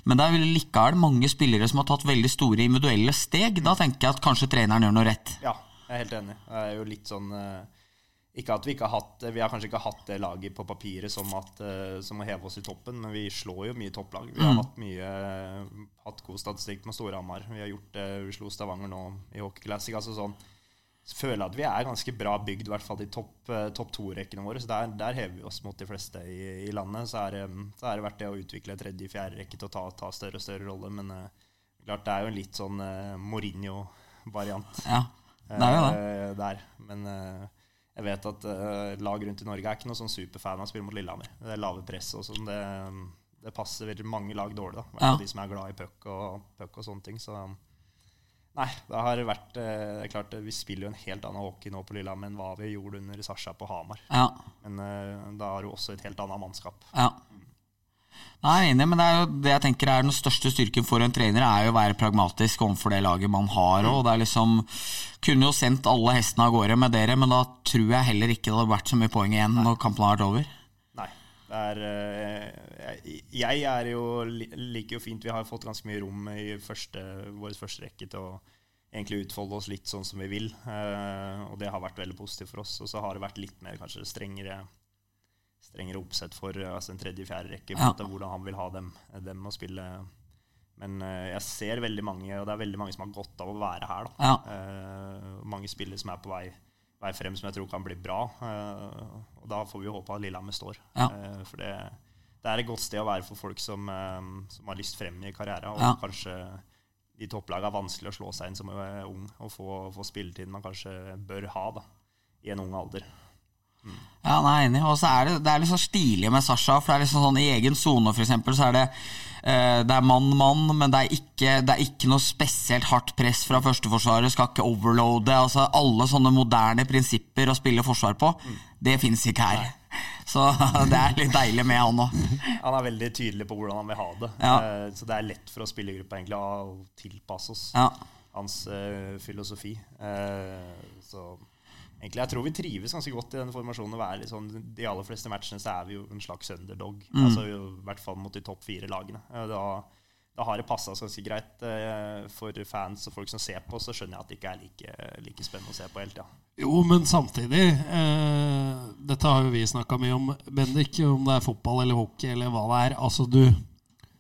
Men det er vel likevel mange spillere som har tatt veldig store individuelle steg. Da tenker jeg at kanskje treneren gjør noe rett. Ja, jeg er helt enig. Det er jo litt sånn eh, Ikke at vi ikke har hatt Vi har kanskje ikke hatt det laget på papiret som, at, eh, som å heve oss i toppen, men vi slår jo mye topplag. Vi har hatt mye Hatt god statistikk med Storhamar. Vi har gjort det, vi slo Stavanger nå i Hockey Classic. Altså sånn så føler jeg at vi er ganske bra bygd, i hvert fall i topp, eh, topp to-rekkene våre. Så der, der hever vi oss mot de fleste i, i landet. Så er, det- så er det verdt det å utvikle tredje-fjerde rekke til å ta, ta større og større rolle. Men uh, klart det er jo en litt sånn uh, Mourinho-variant Ja, det er jo det. eh, der. Men eh, jeg vet at uh, lag rundt i Norge er ikke noe sånn superfan av å spille mot Lillehammer. Det er lave press og sånn. Det, det passer mange lag dårlig, da. Ja. De som er glad i puck og, puck og sånne ting. Så nei, det har vært uh, Det klart eh, Vi spiller jo en helt annen hockey nå på Lillehammer enn hva vi gjorde under Sasha på Hamar. Ja, Men uh, da har du også et helt annet mannskap. ja. Nei, jeg er enig, men det jo det jeg tenker er den største styrken for en trener, er jo å være pragmatisk overfor det laget man har. Og det er liksom Kunne jo sendt alle hestene av gårde med dere, men da tror jeg heller ikke det hadde vært så mye poeng igjen når kampen har vært over. Nei. Det er, eh, jeg, jeg er jo liker jo fint Vi har fått ganske mye rom i første, vår første rekke til å egentlig utfolde oss litt sånn som vi vil. eh, og det har vært veldig positivt for oss. Og så har det vært litt mer kanskje strengere strengere oppsett for eh, altså en tredje-fjerde rekke. Ja. Hvordan han vil ha dem, dem å spille. Men eh, jeg ser veldig mange, og det er veldig mange som har godt av å være her. da. Ja. Eh, mange spillere som er på vei, vei frem, som jeg tror kan bli bra. Eh, og da får vi håpe at Lillehammer står. Ja. Eh, for det, det er et godt sted å være for folk som, eh, som har lyst frem i karrieren. Og Ja. kanskje i topplaget er vanskelig å slå seg inn som er ung og få, få spilletiden man kanskje bør ha da, i en ung alder. Ja, nei, er enig. Og så er det, det er litt så stilig med Sasha, for det er liksom sånn i egen sone, for eksempel, så er det uh, det er mann-mann, men det er, ikke, det er ikke noe spesielt hardt press fra førsteforsvaret. Skal ikke overloade. altså Alle sånne moderne prinsipper å spille forsvar på, det fins ikke her. Så det er litt deilig med han òg. Han er veldig tydelig på hvordan han vil ha det. Ja. Uh, så det er lett for oss spillergruppa egentlig å tilpasse oss Ja. hans uh, filosofi. Eh, så egentlig jeg tror vi trives ganske godt i denne formasjonen. å være litt sånn, De aller fleste matchene så er vi jo en slags underdog. Mm. Altså I hvert fall mot de topp fire lagene. Eh, da, da har det passa ganske greit eh, for fans og folk som ser på. Så skjønner jeg at det ikke er like, like spennende å se på hele tida. Jo, men samtidig eh, Dette har jo vi snakka mye om, Bendik. Om det er fotball eller hockey eller hva det er. Altså, du,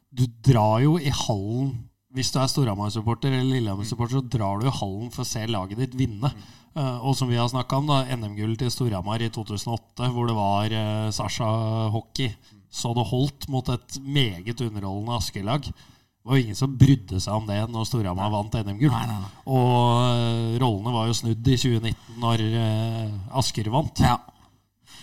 du drar jo i hallen Hvis du er Storhamar-supporter eller Lillehammer-supporter, så drar du i hallen for å se laget ditt vinne. Eh, og som vi har snakka om, da NM-gull til Storhamar i 2008, hvor det var eh, Sasha-hockey. Så det holdt mot et meget underholdende Asker-lag. Det var jo ingen som brydde seg om det når Storhamar vant NM-gull. Og øh, rollene var jo snudd i 2019 når Asker vant. Ja.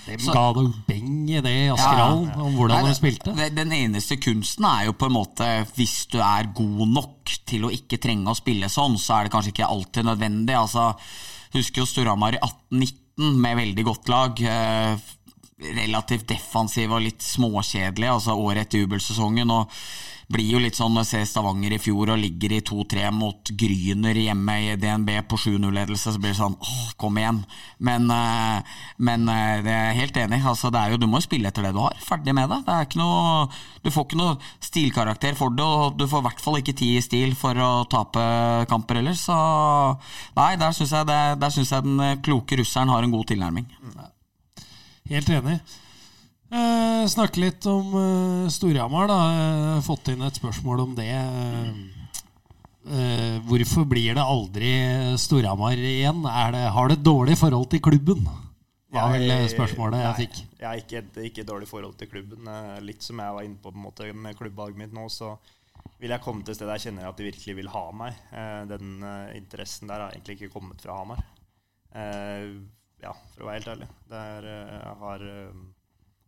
Dem Så- ga noe beng i det i Askerhallen om hvordan Nei, de spilte. Den eneste kunsten er jo på en måte Hvis du er god nok til å ikke trenge å spille sånn, så er det kanskje ikke alltid nødvendig. Altså, husker jo Storhamar i 1819 med veldig godt lag. Relativt defensiv og litt småkjedelig, altså året etter jubelsesongen. og blir jo litt sånn når jeg ser Stavanger i fjor og ligger i 2-3 mot Gryner hjemme i DNB på 7-0-ledelse, så blir det sånn åh, kom igjen. Men, eh, men eh, det er jeg helt enig. Altså, jo, du må jo spille etter det du har. Ferdig med det. det noe, du får ikke noe stilkarakter for det, og du får i hvert fall ikke ti i stil for å tape kamper ellers. Så nei, der syns jeg, synes jeg den kloke russeren har en god tilnærming. Helt enig. Eh, snakke litt om eh, Storhamar. da. Fått inn et spørsmål om det. Eh, hvorfor blir det aldri Storhamar igjen? Er det, har det dårlig forhold til klubben? Var vel eh, spørsmålet jeg fikk. Jeg har ikke et ikke dårlig forhold til klubben. Eh, Litt som jeg var inne på, på en måte, med klubbvalget mitt nå, så vil jeg komme til et sted jeg kjenner at de virkelig vil ha meg. Eh, Den eh, interessen der har egentlig ikke kommet fra Hamar. Ja, for å være helt ærlig. Det er, eh, har, eh,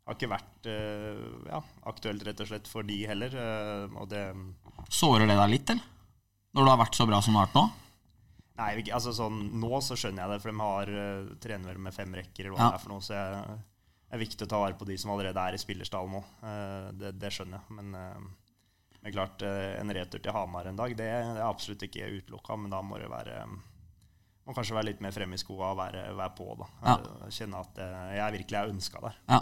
har ikke vært eh, ja, aktuelt rett og slett for de heller. Og det Sårer det deg litt, eller? Når du har vært så bra som du har vært nå? Nei, altså sånn, Nå så skjønner jeg det, for de har uh, trener med fem rekker. eller hva Ja. det er for noe, Så jeg, det er viktig å ta vare på de som allerede er i spillerstallen nå. Det, det skjønner jeg. Men, men klart, en retur til Hamar en dag, det, det er absolutt ikke utelukka. Men da må det være må kanskje være litt mer fremme i skoa og være, være på. da. Ja. Eh, Kjenne at eh, jeg virkelig er ønska der. Ja.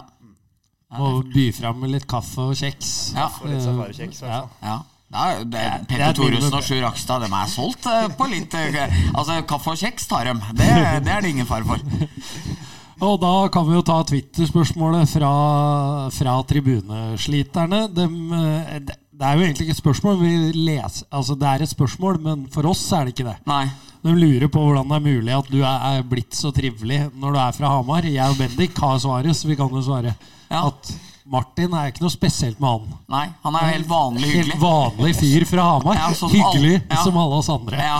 Og by fram med litt kaffe og kjeks. Ja. Og litt safarikjeks, i Ja. hvert fall. ja. Det er, det er, er Petter et. Thoresen og Sjur Rakstad de er solgt eh, på litt Altså, Kaffe og kjeks tar dem. Det, det er det ingen fare for. Og da kan vi jo ta Twitter-spørsmålet fra, fra tribunesliterne. De, det det er jo egentlig ikke et spørsmål. Vi leser, altså det er et spørsmål, men for oss er det ikke det. Nei. De lurer på hvordan det er mulig at du er, blitt så trivelig når du er fra Hamar. Jeg og Bendik har svaret, så vi kan jo svare Ja. at Martin er ikke noe spesielt med han. Nei, han er jo helt vanlig hyggelig. Helt vanlig fyr fra Hamar. Ja, som Hyggelig alle- ja. som alle oss andre. Ja.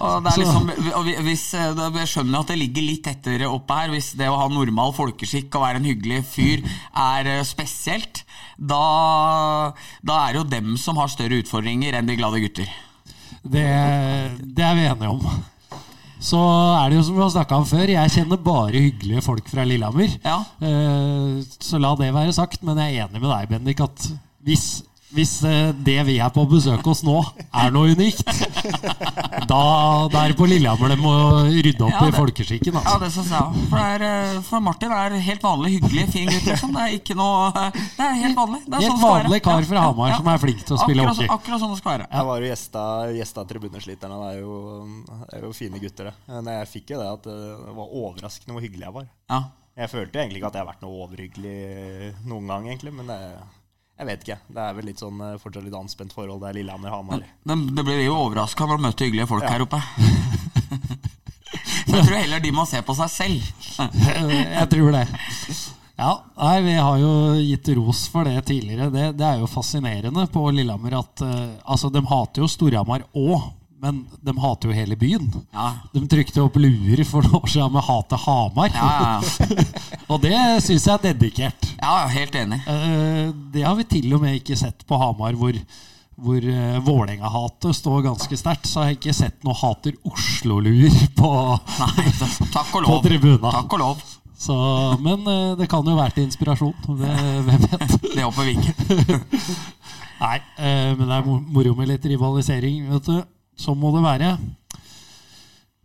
Og det er liksom, og vi- hvis, eh, jeg skjønner at det ligger litt tettere oppe her. Hvis det å ha normal folkeskikk og være en hyggelig fyr er eh, spesielt, da, da er det jo dem som har større utfordringer enn de glade gutter. Det, det er vi enige om. Så er det jo som vi har snakka om før, jeg kjenner bare hyggelige folk fra Lillehammer. Ja. Eh, Så la det være sagt, men jeg er enig med deg, Bendik, at hvis, hvis eh, det vi er på besøk hos nå, er noe unikt, da, da er det på Lillehammer de må rydde opp Ja, i folkeskikken. folkeskikken. Ja, Altså. det synes jeg. For, er, eh, for Martin er helt vanlig, hyggelig, fin gutt. Liksom. Det er ikke noe Det er helt vanlig. Det er Helt sånn vanlig kar Ja, fra ja, Hamar ja. som er flink til å spille akkurat, hockey. Akkurat sånn det skal være. Jeg var jo gjesta, gjesta tribunesliterne. Det er jo, det er jo fine gutter, det. Men jeg fikk jo det at det var overraskende hvor hyggelig jeg var. Ja. Jeg følte egentlig ikke at jeg har vært noe overhyggelig noen gang, egentlig. Men det, jeg vet ikke. Det er vel litt sånn eh, fortsatt litt anspent forhold. der Lillehammer Lillehammer-Hamar. Det, det blir jo overraska når du møter hyggelige folk Ja. her oppe. Jeg tror heller de må se på seg selv. Jeg tror det. Ja, nei, Vi har jo gitt ros for det tidligere. Det, det er jo fascinerende på Lillehammer at uh, Altså, de hater jo Storhamar òg, men de hater jo hele byen. Ja, De trykte opp luer for noen år siden med 'hate Hamar'. ja, ja. Og det syns jeg er dedikert. Ja helt enig. Eh, Det har vi til og med ikke sett på Hamar, hvor, hvor uh, Vålerenga-hatet står ganske sterkt. Så har jeg ikke sett noe hater Oslo-luer på, Nei, takk og på tribuna. Takk og lov. Så, men eh, det kan jo være til inspirasjon. Det, hvem vet? Det håper vi ikke. Nei, eh, men det er moro med litt rivalisering, vet du. Sånn må det være.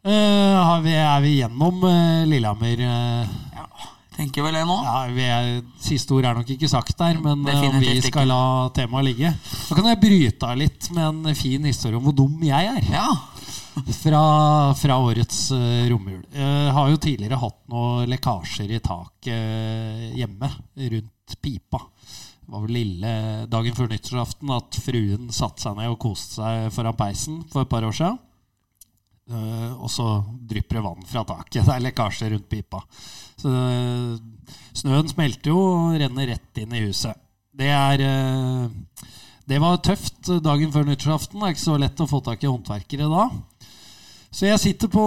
Eh, vi, er vi gjennom eh, Lillehammer? eh, Ja, tenker vel jeg nå. ja, vi er, Siste ord er nok ikke sagt der, men eh, om vi skal ikke. la temaet ligge. Da kan jeg bryte av litt med en fin historie om hvor dum jeg er. Ja. Fra, fra årets uh, romjul. Jeg har jo tidligere hatt noen lekkasjer i taket eh, hjemme rundt pipa. Det var vel lille dagen før nyttårsaften at fruen satte seg ned og koste seg foran peisen for et par år siden. Eh, og så drypper det vann fra taket. Det er lekkasje rundt pipa. Så eh, snøen smelter jo og renner rett inn i huset. Det er eh, Det var tøft dagen før nyttårsaften. Det er ikke så lett å få tak i håndverkere da. Så jeg sitter på,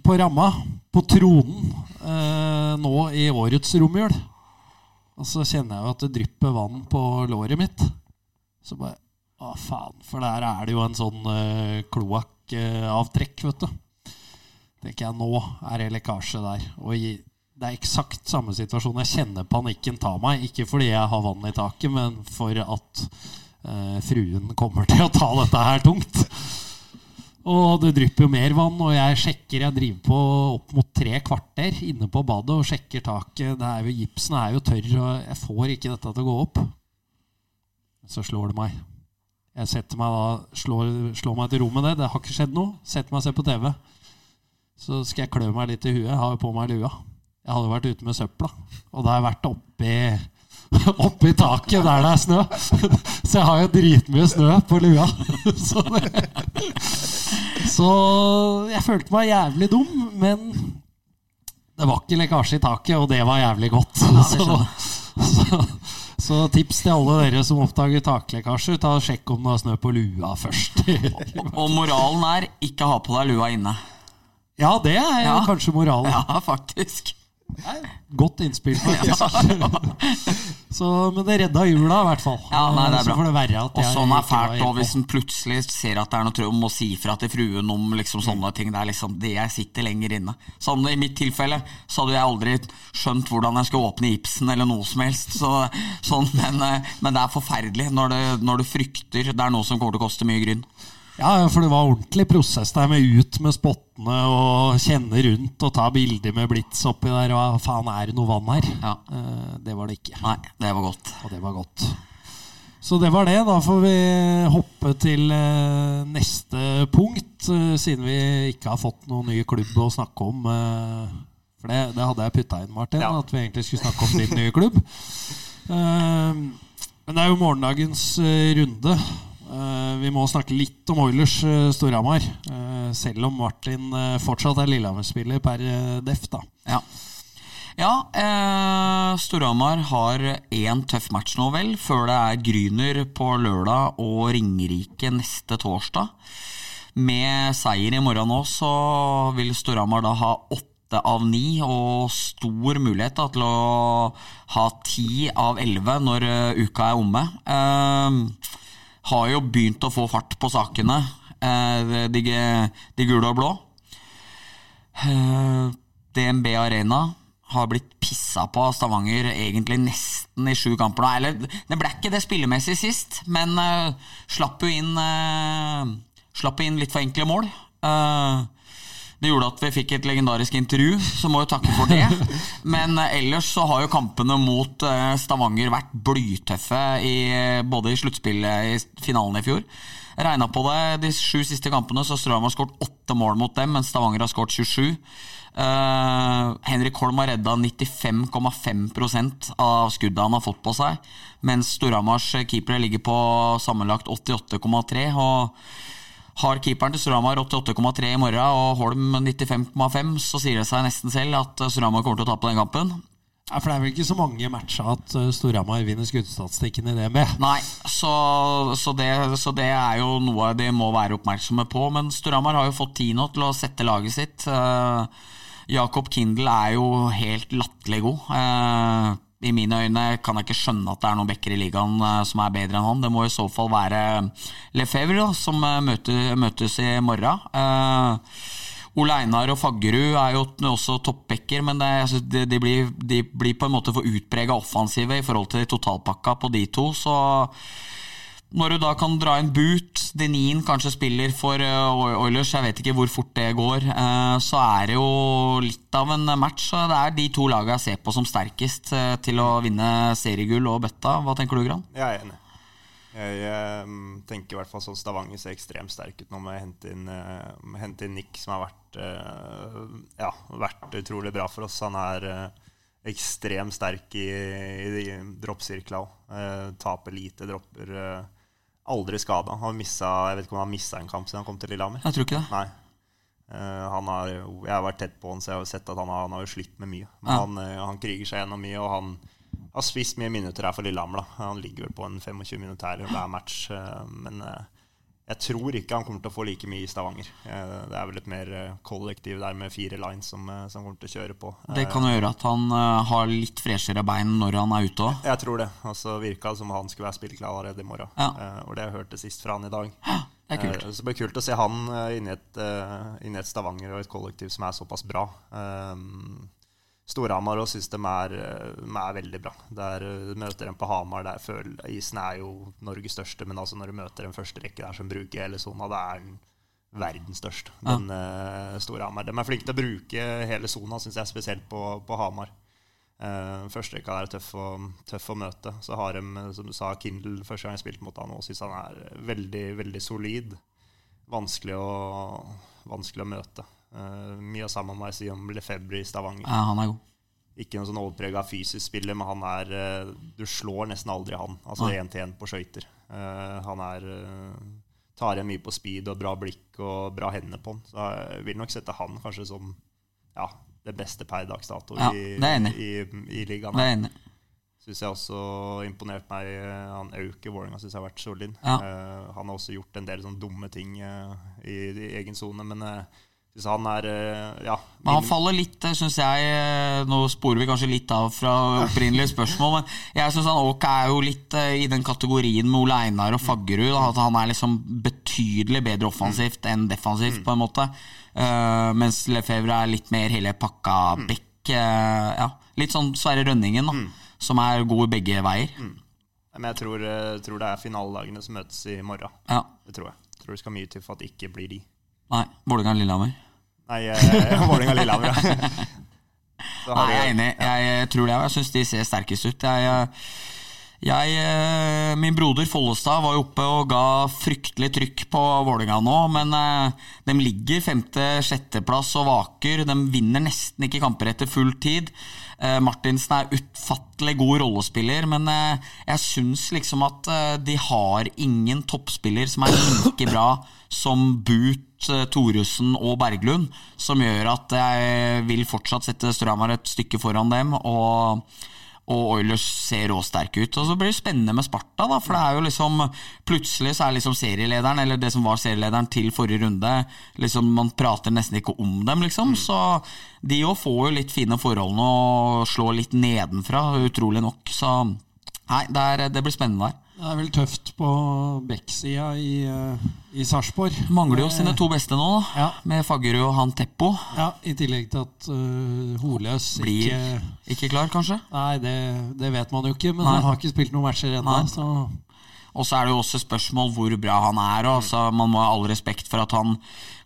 på ramma, på tronen, eh, nå i årets romjul. Og så kjenner jeg jo at det drypper vann på låret mitt. Så bare Å, faen. For der er det jo en sånn uh, kloakkavtrekk, vet du. Tenker jeg, nå er det lekkasje der. Og det er eksakt samme situasjon. Jeg kjenner panikken ta meg. Ikke fordi jeg har vann i taket, men for at eh, fruen kommer til å ta dette her tungt. Og det drypper jo mer vann, og jeg sjekker Jeg driver på opp mot tre kvarter inne på badet og sjekker taket. Det er jo, gipsen er jo tørr, og jeg får ikke dette til å gå opp. Så slår det meg. Jeg setter meg da, slår, slår meg til ro med det. Det har ikke skjedd noe. Setter meg og ser på TV. Så skal jeg klø meg litt i huet. Jeg har jo på meg lua. Jeg hadde vært ute med søpla, og da har jeg vært oppi Oppi taket der det er snø. Så jeg har jo dritmye snø på lua. Så, det, så jeg følte meg jævlig dum, men det var ikke lekkasje i taket, og det var jævlig godt. Så, så, så tips til alle dere som oppdager taklekkasjer, ta og sjekk om det har snø på lua først. Og moralen er ikke ha på deg lua inne. Ja, det er Ja. kanskje moralen. Ja, faktisk. Godt innspill, så, men det redda jula, i hvert fall. Ja, nei, det er så bra. det Og sånn er fælt, og hvis en plutselig ser at det er noe trøbbel, må si fra til fruen om liksom sånne ting. Det er liksom det jeg sitter lenger inne. Sånn I mitt tilfelle så hadde jeg aldri skjønt hvordan jeg skulle åpne Ibsen eller noe som helst. Så, sånn, men, eh, men det er forferdelig når, det, når du frykter det er noe som kommer til å koste mye grunn. Ja, for det var ordentlig prosess der med ut med spottene og kjenne rundt og ta bilder med blits oppi der. Og faen, er det noe vann her? Ja. Eh, det var det ikke. Nei, det var godt. Og det var godt. Så det var det. Da får vi hoppe til eh, neste punkt, eh, siden vi ikke har fått noen ny klubb å snakke om. for det, det hadde jeg putta inn, Martin, Ja. at vi egentlig skulle snakke om din nye klubb. Men det er jo morgendagens runde. Eh, vi må snakke litt om Oilers uh, Storhamar. eh, selv om Martin eh, fortsatt er Lillehammer-spiller per eh, def. da. Ja. Ja, eh, Storhamar har én tøff match nå, vel, før det er Gryner på lørdag og Ringerike neste torsdag. Med seier i morgen nå, så vil Storhamar da ha åtte av ni, og stor mulighet da, til å ha ti av elleve når eh, uka er omme. Eh, har jo begynt å få fart på sakene, eh, de, de gule og blå. Eh, DNB Arena har blitt pissa på av Stavanger egentlig nesten i sju kamper nå. Eller, det ble ikke det spillemessig sist, men uh, slapp jo inn uh, Slapp inn litt for enkle mål. Eh, det gjorde at vi fikk et legendarisk intervju, så må jo takke for det. Men eh, ellers så har jo kampene mot eh, Stavanger vært blytøffe i, både i sluttspillet i finalen i fjor. Regna på det, de sju siste kampene så Strøm har skåret åtte mål mot dem, mens Stavanger har skåret 27. Uh, Henrik Holm har redda 95,5% av skuddet han har fått på seg, mens Storhamars keepere ligger på sammenlagt 88,3. og har keeperen til Storhamar 88,3 i morgen og Holm 95,5, så sier det seg nesten selv at Storhamar kommer til å tape den kampen. Ja, For det er vel ikke så mange matcher at eh, Storhamar vinner skuddstatistikken i DNB. Nei, så, så, det, så det er jo noe de må være oppmerksomme på. Men Storhamar har jo fått Tino til å sette laget sitt. Eh, Jakob Kindel er jo helt latterlig god. Eh, I mine øyne kan jeg ikke skjønne at det er noen backer i ligaen eh, som er bedre enn han. Det må i så fall være Lefebvre, som eh, møtes i morgen. Eh, Ole Einar og Faggerud er jo også toppbacker, men det, de, de, blir, de blir på en måte for utprega offensive i forhold til totalpakka på de to. Så når du da kan dra inn Boot, Denin kanskje spiller for eh, Oilers, jeg vet ikke hvor fort det går, eh, så er det jo litt av en match. og Det er de to lagene jeg ser på som sterkest eh, til å vinne seriegull og bøtta. Hva tenker du, Gran? Jeg er enig. Jeg tenker i hvert fall sånn Stavanger ser ekstremt sterk ut nå med å hente inn, hente inn Nick, som har vært, ja, vært utrolig bra for oss. Han er ekstremt sterk i, i droppsirkla òg. taper lite dropper. Aldri skada. Han missa, jeg vet ikke om han har missa en kamp siden han kom til Lillehammer. Jeg tror ikke det. Nei. Eh, han har, jeg har vært tett på han, så jeg har sett at han har, han har slitt med mye. Men Ja. han, eh, han kriger seg gjennom mye, og han har spist mye minutter her for Lillehammer. da. Han ligger vel på en 25 minutter hver match. eh, Men eh, jeg tror ikke han kommer til å få like mye i Stavanger. Eh, Det er vel et mer eh, kollektiv der med fire lines som, eh, som kommer til å kjøre på. Det kan jo gjøre at han har litt freshere bein når han er ute òg. Jeg tror det. Og så virka som han skulle være spilleklar allerede i morgen. Ja. Og det har jeg hørt det sist fra han i dag. Det er kult. Så det blir kult å se han inni, et, inni et Stavanger og et kollektiv som er såpass bra. Um, Storhamar og syns de er, eh, er veldig bra. Der uh, møter dem på Hamar. Der føler, isen er jo Norges største, men altså når du møter en første rekke der som bruker hele sona, det er den verdens største. Den uh, Storhamar. De er flinke til å bruke hele sona, syns jeg, spesielt på, på Hamar. Uh, Førsterekka er tøff å, tøff å møte. Så har de, eh, som du sa, Kindle første gang jeg spilte mot han, og syns han er veldig, veldig solid. Vanskelig å, vanskelig å møte. Uh, mye av samme må jeg si om Lefebvre i Stavanger. Ja, han er god. Ikke noen sånn overprega fysisk spiller, men han er eh, Du slår nesten aldri han. Altså én til én på skøyter. Eh, han er eh, tar igjen mye på speed og bra blikk og bra hender på han. Så jeg vil nok sette han kanskje som ja, det beste per dags dato Ja, i, i, i ligaen. Det er enig. Synes Syns jeg også imponert meg. eh, Han Auke Vålerenga syns jeg har vært solid. Ja. Uh, han har også gjort en del sånne dumme ting uh, i, i egen sone, men uh, han er eh, Ja. Men han faller litt, syns jeg eh, Nå sporer vi kanskje litt av fra opprinnelige spørsmål, men jeg syns Åk er jo litt eh, i den kategorien med Ole Einar og Faggerud. At han er liksom betydelig bedre offensivt enn defensivt, på en måte. Uh, mens Lefebvre er litt mer hele pakka bekk. Uh, ja. Litt sånn Sverre Rønningen, da. Som er god begge veier. Men jeg tror, eh, tror det er finalelagene som møtes i morgen. Ja. Det tror jeg. Jeg tror det skal mye til for at det ikke blir de. Nei, Vålerenga-Lillehammer. Nei, eh, Vålerenga-Lillehammer. ja. Så har Nei, jeg er enig. Jeg tror det, og jeg syns de ser sterkest ut. Jeg, jeg, eh, min broder Follestad var jo oppe og ga fryktelig trykk på Vålerenga nå, men eh, de ligger femte-sjetteplass og vaker. De vinner nesten ikke kamper etter full tid. Eh, Martinsen er utfattelig god rollespiller, men jeg syns liksom at de har ingen toppspiller som er like bra som Boot, Thoresen og Berglund, som gjør at jeg vil fortsatt sette Strømar et stykke foran dem. og og Oilers ser råsterke ut. Og så blir det spennende med Sparta, da, for det er jo liksom Plutselig så er liksom serielederen, eller det som var serielederen til forrige runde, liksom Man prater nesten ikke om dem, liksom. Så de òg får jo litt fine forhold nå og slår litt nedenfra, utrolig nok. Så nei, det, er, det blir spennende der. Det er vel tøft på backsida i, uh, i Sarpsborg. Mangler jo sine to beste nå, da. Ja. Med Faggerud og han Teppo. Ja, I tillegg til at uh, Holøs Blir ikke ikke klar, kanskje? Nei, det, det vet man jo ikke, men Nei. han har ikke spilt noen matcher ennå. Så Og så er det jo også spørsmål hvor bra han er. Og, altså, man må ha all respekt for at han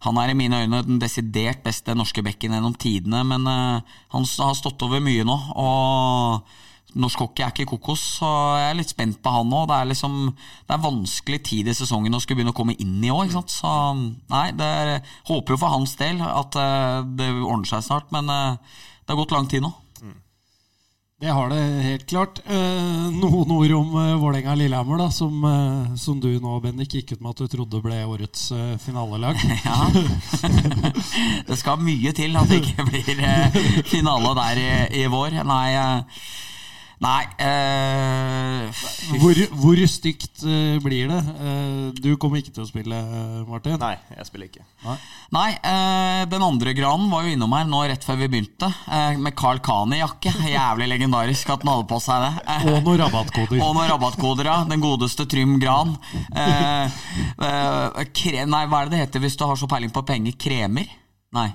Han er i mine øyne den desidert beste norske bekken gjennom tidene, men uh, han har stått over mye nå. Og norsk hockey er ikke kokos, så jeg er litt spent på han òg. Det er liksom Det er vanskelig tid i sesongen å skulle begynne å komme inn i òg. Så nei, er, håper jo for hans del at eh, det ordner seg snart, men eh, det har gått lang tid nå. det har det helt klart. Eh, noen ord om Vålerenga-Lillehammer, da, som, som du nå, Bendik, gikk ut med at du trodde ble årets finalelag. Ja. det skal mye til at det ikke blir finale der i, i vår. Nei, nei eh, Hvor, hvor stygt eh, blir det? Eh, du kommer ikke til å spille, eh, Martin. Nei, jeg spiller ikke. Nei, eh, den andre granen var jo innom her nå rett før vi begynte, eh, med Carl Kani-jakke. Jævlig legendarisk at han hadde på seg det. Og noen rabattkoder. og noen rabattkoder, ja. Den godeste Trym Gran. Kre, nei, hva er det det heter hvis du har så peiling på penger? Kremer? Nei.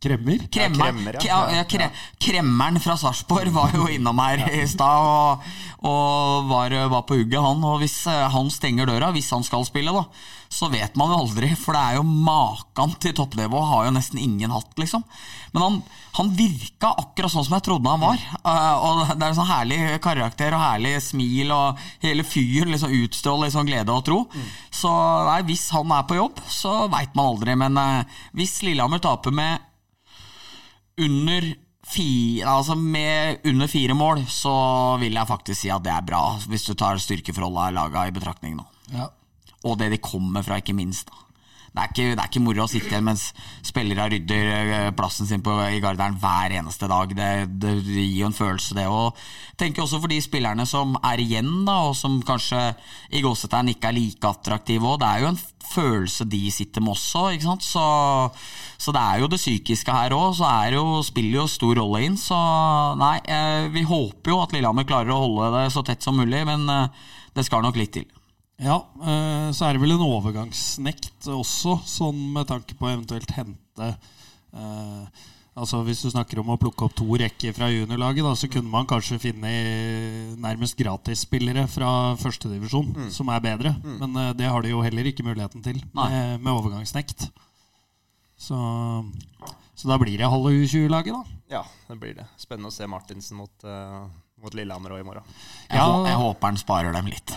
Kremmer. Kremmer, ja. ja. Ja, kre, kremmeren fra Sarpsborg var jo innom her i stad og, og var, var på hugget, han. Og hvis eh, han stenger døra, hvis han skal spille, da, så vet man jo aldri. For det er jo maken til toppnivå har jo nesten ingen hatt, liksom. Men han, han virka akkurat sånn som jeg trodde han var. Eh, og det er en sånn herlig karakter og herlig smil, og hele fyren liksom utstråler liksom glede og tro. Så nei, hvis han er på jobb, så veit man aldri. Men eh, hvis Lillehammer taper med under fire, altså med under fire mål, så vil jeg faktisk si at det er bra, hvis du tar styrkeforholdet av laga i betraktning nå. Ja. Og det de kommer fra, ikke minst. da. Det er ikke, det er ikke moro å sitte igjen mens spillere rydder eh, plassen sin på, i garderen hver eneste dag. Det, det gir jo en følelse, det. Og tenker også for de spillerne som er igjen, da, og som kanskje i gåsetegn ikke er like attraktive òg. Det er jo en følelse de sitter med også, ikke sant. Så, så det er jo det psykiske her òg. Så er jo, spiller jo stor rolle inn. Så nei, eh, vi håper jo at Lillehammer klarer å holde det så tett som mulig, men eh, det skal nok litt til. Ja, eh, så er det vel en overgangsnekt også, sånn med tanke på eventuelt hente eh, Altså Hvis du snakker om å plukke opp to rekker fra juniorlaget, da, så kunne man kanskje finne nærmest gratisspillere fra førstedivisjon mm. som er bedre. Men eh, det har de jo heller ikke muligheten til med, med overgangsnekt. Så, så da blir det halve U20-laget, da. Ja, det blir det. Spennende å se Martinsen mot, uh, mot Lillehammer òg i morgen. Jeg, Ja. jeg håper han sparer dem litt.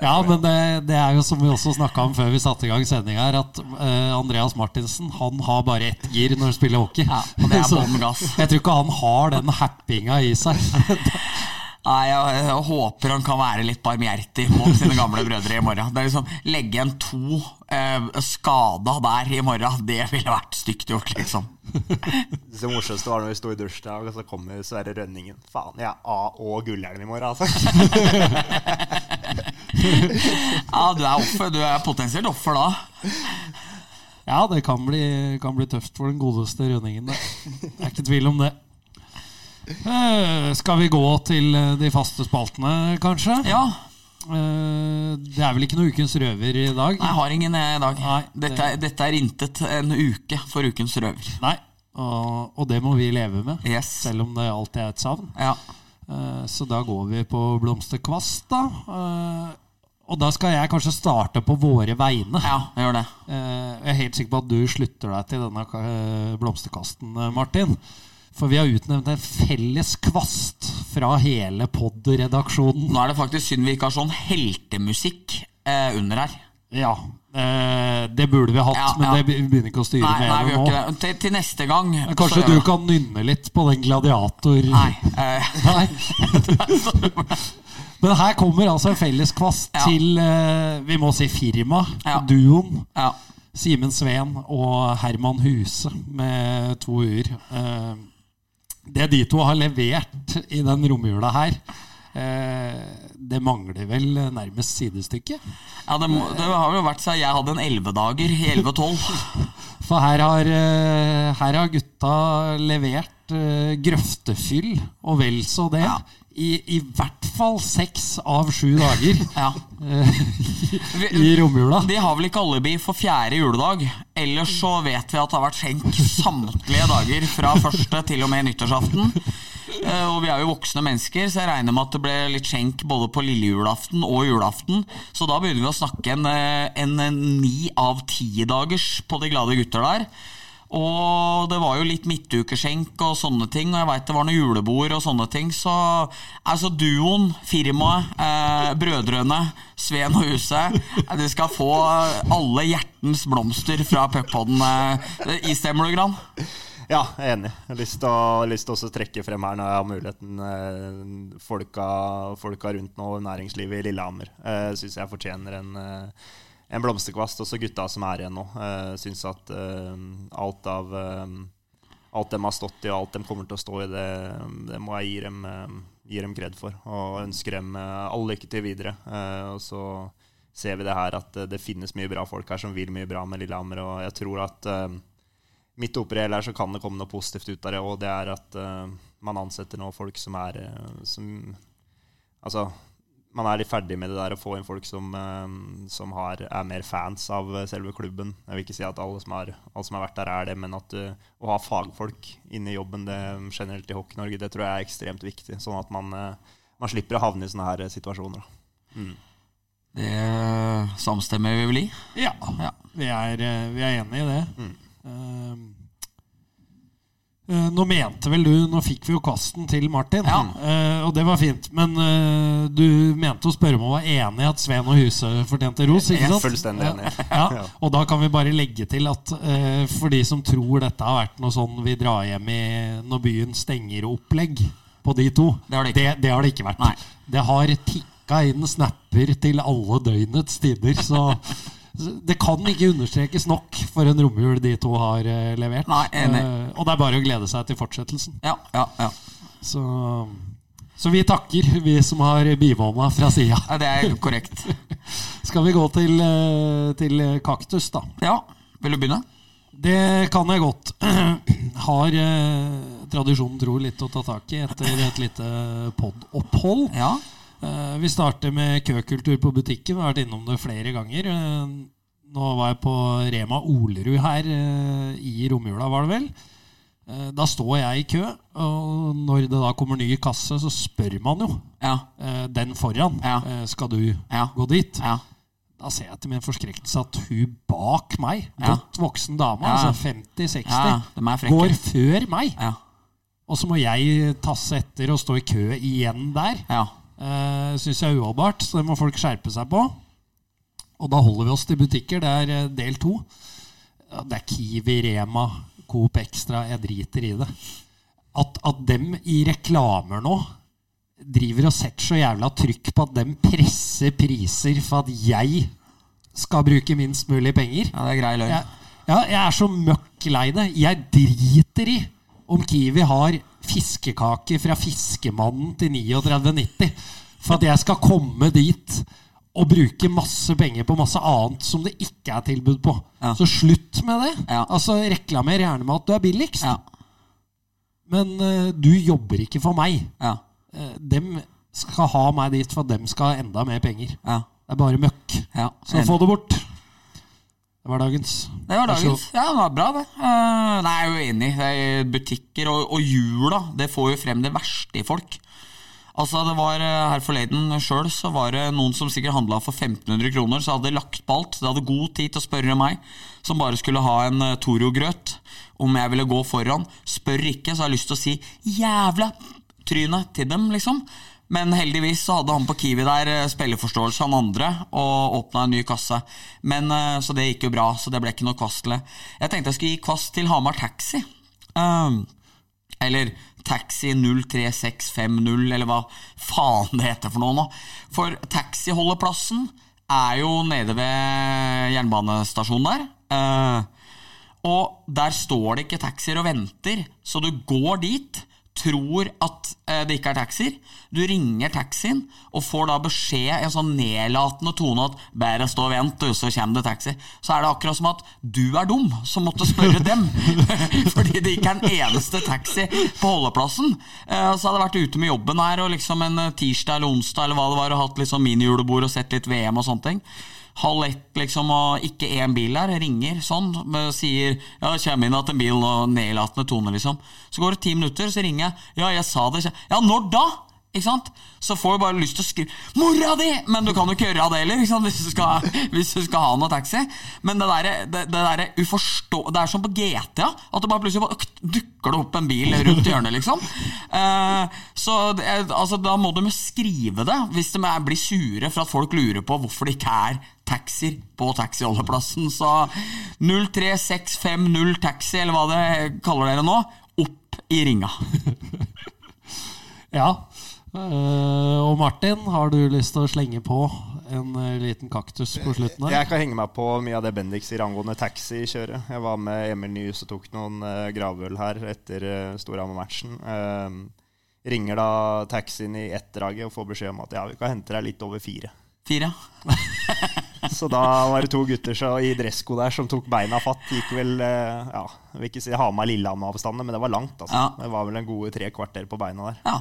Ja, men det, det er jo som vi også snakka om før vi satte i gang sending her, at uh, Andreas Martinsen han har bare ett gir når han spiller hockey. Ja, og det er Så gass. Jeg tror ikke han har den happinga i seg. Nei, jeg, jeg håper han kan være litt barmhjertig mot sine gamle brødre i morgen. Det er liksom, Legge igjen to eh, skada der i morgen, det ville vært stygt gjort, liksom. Det morsomste var når vi sto i dusjdag, og så kommer Sverre Rønningen. Faen, jeg er A- og gullhjelm i morgen, altså. Ja, du er, offer, du er potensielt offer da. Ja, det kan bli, kan bli tøft for den godeste Rønningen. Det Det er ikke tvil om det. Eh, skal vi gå til eh, de faste spaltene, kanskje? Ja. Eh, det er vel ikke noe Ukens røver i dag? Nei, jeg har ingen i dag. Nei, det- dette, er, dette er intet en uke for ukens røver. Nei. Og, og det må vi leve med, Yes. selv om det alltid er et savn. Ja. Så da går vi på blomsterkvast, da. Og da skal jeg kanskje starte på våre vegne. ja, jeg gjør det. Eh, Jeg er helt sikker på at du slutter deg til denne eh, blomsterkasten, eh, Martin. For vi har utnevnt en felles kvast fra hele pod-redaksjonen. Nå er det faktisk synd vi ikke har sånn heltemusikk eh, under her. Ja, eh, det burde vi hatt, Ja, men ja. det begynner ikke å styre Nei, nei, med vi gjør nå. Til, til neste gang Men Kanskje du kan nynne litt på den gladiator... Nei. Eh, Nei. Men her kommer altså en felleskvast Ja. til uh, vi må si firma, Ja. duoen. ja. Simen Sveen og Herman Huse med to u-er. Uh, det de to har levert i den romjula her, eh, det mangler vel nærmest sidestykke. ja det, må, det har jo vært så jeg hadde en ellevedager i 11-12. For her har, her har gutta levert grøftefyll og vel så det. Ja. I, I hvert fall seks av sju dager Ja. eh, i romjula. de har vel ikke alibi for fjerde juledag. Ellers så vet vi at det har vært skjenk samtlige dager fra første til og med nyttårsaften. Eh, Og vi er jo voksne mennesker, så jeg regner med at det ble litt skjenk både på lille julaften og julaften. Så da begynner vi å snakke en, eh, en, en ni av ti dagers på De glade gutter der. Og det var jo litt midtukeskjenk og sånne ting, og jeg veit det var noe julebord og sånne ting. Så altså duoen, firmaet, eh, brødrene, Sveen og Huset, eh, de skal få alle hjertens blomster fra puckpodden. Eh, stemmer du, Gran? Ja, jeg er enig. Jeg har lyst til å trekke frem her når jeg har muligheten eh, folka, folka rundt nå, næringslivet i Lillehammer. Eh, Syns jeg fortjener en, eh, en blomsterkvast. Også gutta som er igjen nå. Uh, Syns at uh, alt av uh, Alt de har stått i, og alt de kommer til å stå i, det, det må jeg gi dem, uh, gi dem kred for. Og ønsker dem all lykke til videre. Og så ser vi det her at det finnes mye bra folk her som vil mye bra med Lillehammer, og jeg tror at midt oppi det hele her så kan det komme noe positivt ut av det, og det er at man ansetter nå folk som er som, Altså, man er litt ferdig med det der å få inn folk som, eh, som har, er mer fans av eh, selve klubben. Jeg vil ikke si at alle som har, alle som har vært der, er det, men at uh, å ha fagfolk inne i jobben det generelt i Hockey-Norge, det tror jeg er ekstremt viktig. Sånn at man, uh, man slipper å havne i sånne her situasjoner. da. Det samstemmer vi vel i. Ja, Ja. vi er, vi er enige i det. Mm. Eh, nå mente vel du Nå fikk vi jo kasten til Martin, Ja. eh, og det var fint. Men eh, du mente å spørre om hun var enig i at Sveen og Huse fortjente ros? ikke sant? fullstendig enig. Ja. Og da kan vi bare legge til at eh, for de som tror dette har vært noe sånn vi drar hjem i når byen stenger-opplegg på de to, Det har det ikke. det, det har det ikke vært. Nei. Det har tikka inn snapper til alle døgnets tider, så det kan ikke understrekes nok for en romjul de to har eh, levert. Nei. Eh, og det er bare å glede seg til fortsettelsen. Ja, ja, ja. Så, så vi takker, vi som har bivåna fra sida. Ja, Det er korrekt. Skal vi gå til, eh, til kaktus, da? Ja, vil du begynne? Det kan jeg godt. Har eh, tradisjonen tro litt å ta tak i etter et lite podopphold. Ja. Eh, vi starter med køkultur på butikken. Vi har vært innom det flere ganger. Eh, nå var jeg på Rema Olerud her eh, i romjula, var det vel. Da står jeg i kø, og når det da kommer ny kasse, så spør man jo Ja. den foran. Ja. Skal du Ja. gå dit? Ja. Da ser jeg til min forskrekkelse at hun bak meg, godt voksen dame, altså 50-60, ja de er frekke. går før meg. Ja. Og så må jeg tasse etter og stå i kø igjen der. Ja. Uh, Syns jeg er uholdbart, så det må folk skjerpe seg på. Og da holder vi oss til butikker. Det er eh, del to. Det er Kiwi, Rema, Coop Extra. Jeg driter i det. At, at dem i reklamer nå driver og setter så jævla trykk på at dem presser priser for at jeg skal bruke minst mulig penger. ja, det er grei løgn. Jeg, ja, jeg er så møkk lei det. Jeg driter i om Kiwi har fiskekake fra Fiskemannen til 39,90 for at jeg skal komme dit og bruke masse penger på masse annet som det ikke er tilbud på. Ja. Så slutt med det. Ja. Altså, Reklamer gjerne med at du er billigst, Ja. men uh, du jobber ikke for meg. Ja. Eh, dem skal ha meg dit for at dem skal ha enda mer penger. Ja. Det er bare møkk. ja. Så få det bort. Det var dagens. Det var dagens. Ja, det var bra, det. Uh, nei, jeg er jo enig. Er Butikker og, og jula, det får jo frem det verste i folk. Altså, det var eh, Her forleden sjøl så var det noen som sikkert handla for 1500 kroner, så hadde lagt på alt. De hadde god tid til å spørre meg, som bare skulle ha en uh, Toro-grøt, om jeg ville gå foran. Spør ikke, så har jeg lyst til å si 'jævla trynet' til dem, liksom. Men heldigvis så hadde han på Kiwi der eh, spilleforståelse, han andre, og åpna en ny kasse. Men, eh, Så det gikk jo bra, så det ble ikke noe kvast. Jeg tenkte jeg skulle gi kvast til Hamar Taxi. Um, eller Taxi 03650, eller hva faen det heter for noe nå. For taxiholdeplassen er jo nede ved jernbanestasjonen der. Uh, og der står det ikke taxier og venter, så du går dit, tror at eh, det ikke er taxier. Du ringer taxien og får da beskjed i en sånn nedlatende tone at 'bare stå og vent, og så kommer det taxi'. Så er det akkurat som at du er dum som måtte spørre dem. Fordi det ikke er en eneste taxi på holdeplassen. Eh, så hadde jeg vært ute med jobben her og liksom en eh, tirsdag eller onsdag eller hva det var, og hatt liksom minijulebord og sett litt VM og sånne ting halv ett, liksom, og ikke én bil der. Ringer sånn, og sier ja, det kommer inn igjen en bil, og nedlatende tone, liksom. Så går det ti minutter, så ringer jeg. Ja, jeg sa det. Ja, når da? Ikke sant? Så får du bare lyst til å skrive 'Mora di!' Men du kan jo ikke gjøre det heller? Hvis, du skal, hvis du skal ha noe taxi. Men det der, det, det der uforstå... Det er som på GTA, at det bare plutselig bare dukker det opp en bil rundt hjørnet, liksom. Eh, så det, altså, da må de jo skrive det, hvis de blir sure for at folk lurer på hvorfor det ikke er taxier på taxiholdeplassen. Så 03650 taxi, eller hva det kaller dere nå, opp i ringa. Ja. Eh, og Martin, har du lyst til å slenge på en eh, liten kaktus på slutten der? Jeg kan henge meg på mye av det Bendik sier angående taxikjøret. Jeg var med Emil Nyhus og tok noen uh, gravøl her etter uh, Storhamar-matchen. Eh, ringer da taxien i ett-draget og får beskjed om at ja, vi kan hente deg litt over fire. Fire. Så da var det to gutter så, i dressko der som tok beina fatt. Gikk vel eh, ja, jeg vil ikke si Hamar-Lillehammer-avstandene, men det var langt. Altså. Ja. Det var vel en gode tre kvarter på beina der. Ja.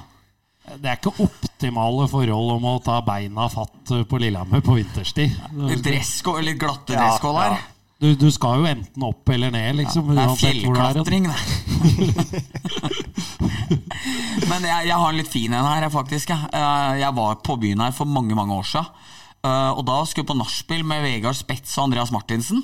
Det er ikke optimale forhold om å ta beina fatt eh, på Lillehammer på vinterstid. Litt dressko, litt glatte Ja, dresskål her. ja. Du, du skal jo enten opp eller ned, liksom. Det er fjellklatring, det. Men jeg, jeg har en litt fin en her, faktisk. Eh, Jeg var på byen her for mange mange år siden. Eh, Og da skulle vi på nachspiel med Vegard Spets og Andreas Martinsen.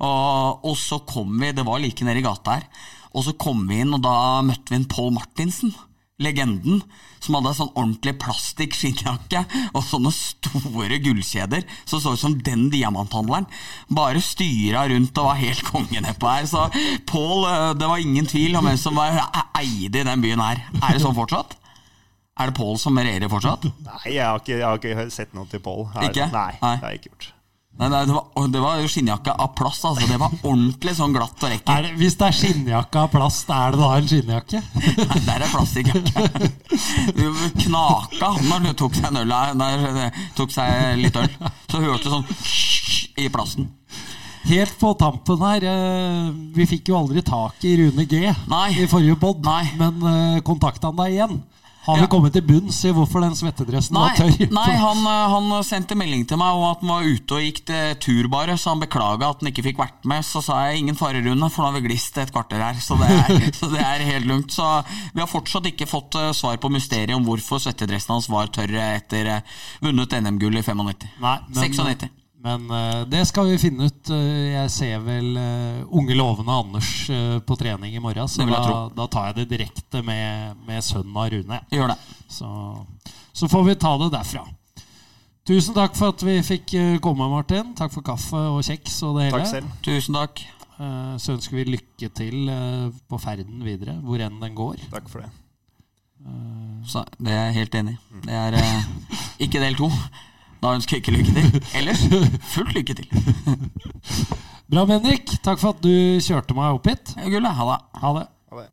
Og, og så kom vi, det var like nede i gata her, og så kom vi inn, og da møtte vi en Paul Martinsen. Legenden. Som hadde sånn ordentlig plastikk skinnjakke og sånne store gullkjeder. Så så ut som den diamanthandleren. Bare styra rundt og var helt konge nedpå her. Så Paul, eh, det var ingen tvil om hvem som var eide i den byen her. Er det sånn fortsatt? Er det Paul som regjerer fortsatt? Nei, jeg har ikke, jeg har ikke sett noe til Pål. Ikke? Nei, Nei. det har jeg ikke gjort. Nei, nei, det, var, det var jo skinnjakke av plast. Altså. Det var ordentlig sånn glatt og Er rekker. det, hvis det er skinnjakke av plast, er det da en skinnjakke? Nei, der er plastikkjakke. Knaka når du tok seg en øl der, tok seg litt øl. Så hørte du sånn i plasten. Helt på tampen her, eh, vi fikk jo aldri tak i Rune G Nei. i forrige pod, men eh, kontakta han deg igjen? Har Ja. vi kommet til bunns i hvorfor den svettedressen Nei, var tørr? nei han, eh, han sendte melding til meg om at han var ute og gikk til tur, bare. Så han beklaga at han ikke fikk vært med. Så sa jeg ingen fare, Rune, for nå har vi glist et kvarter her. Så det er, så det er helt lugnt. Så vi har fortsatt ikke fått eh, svar på mysteriet om hvorfor svettedressen hans var tørr etter eh, vunnet NM-gull i 95. Nei, men, 96. Men eh, det skal vi finne ut. Eh, jeg ser vel eh, unge lovende Anders på trening i morgen, så da, da tar jeg det direkte med, med sønnen av Rune. Gjør det. Så, så får vi ta det derfra. Tusen takk for at vi fikk komme, Martin. Takk for kaffe og kjeks og det hele. Takk selv. Tusen takk. Eh, Så ønsker vi lykke til på ferden videre, hvor enn den går. Takk for det. Så, det er jeg helt enig i. Det er ikke del to. Da ønsker jeg ikke lykke til. Ellers fullt lykke til. Bra, Bendik. Takk for at du kjørte meg opp hit. Gulle, ha det. Ha det.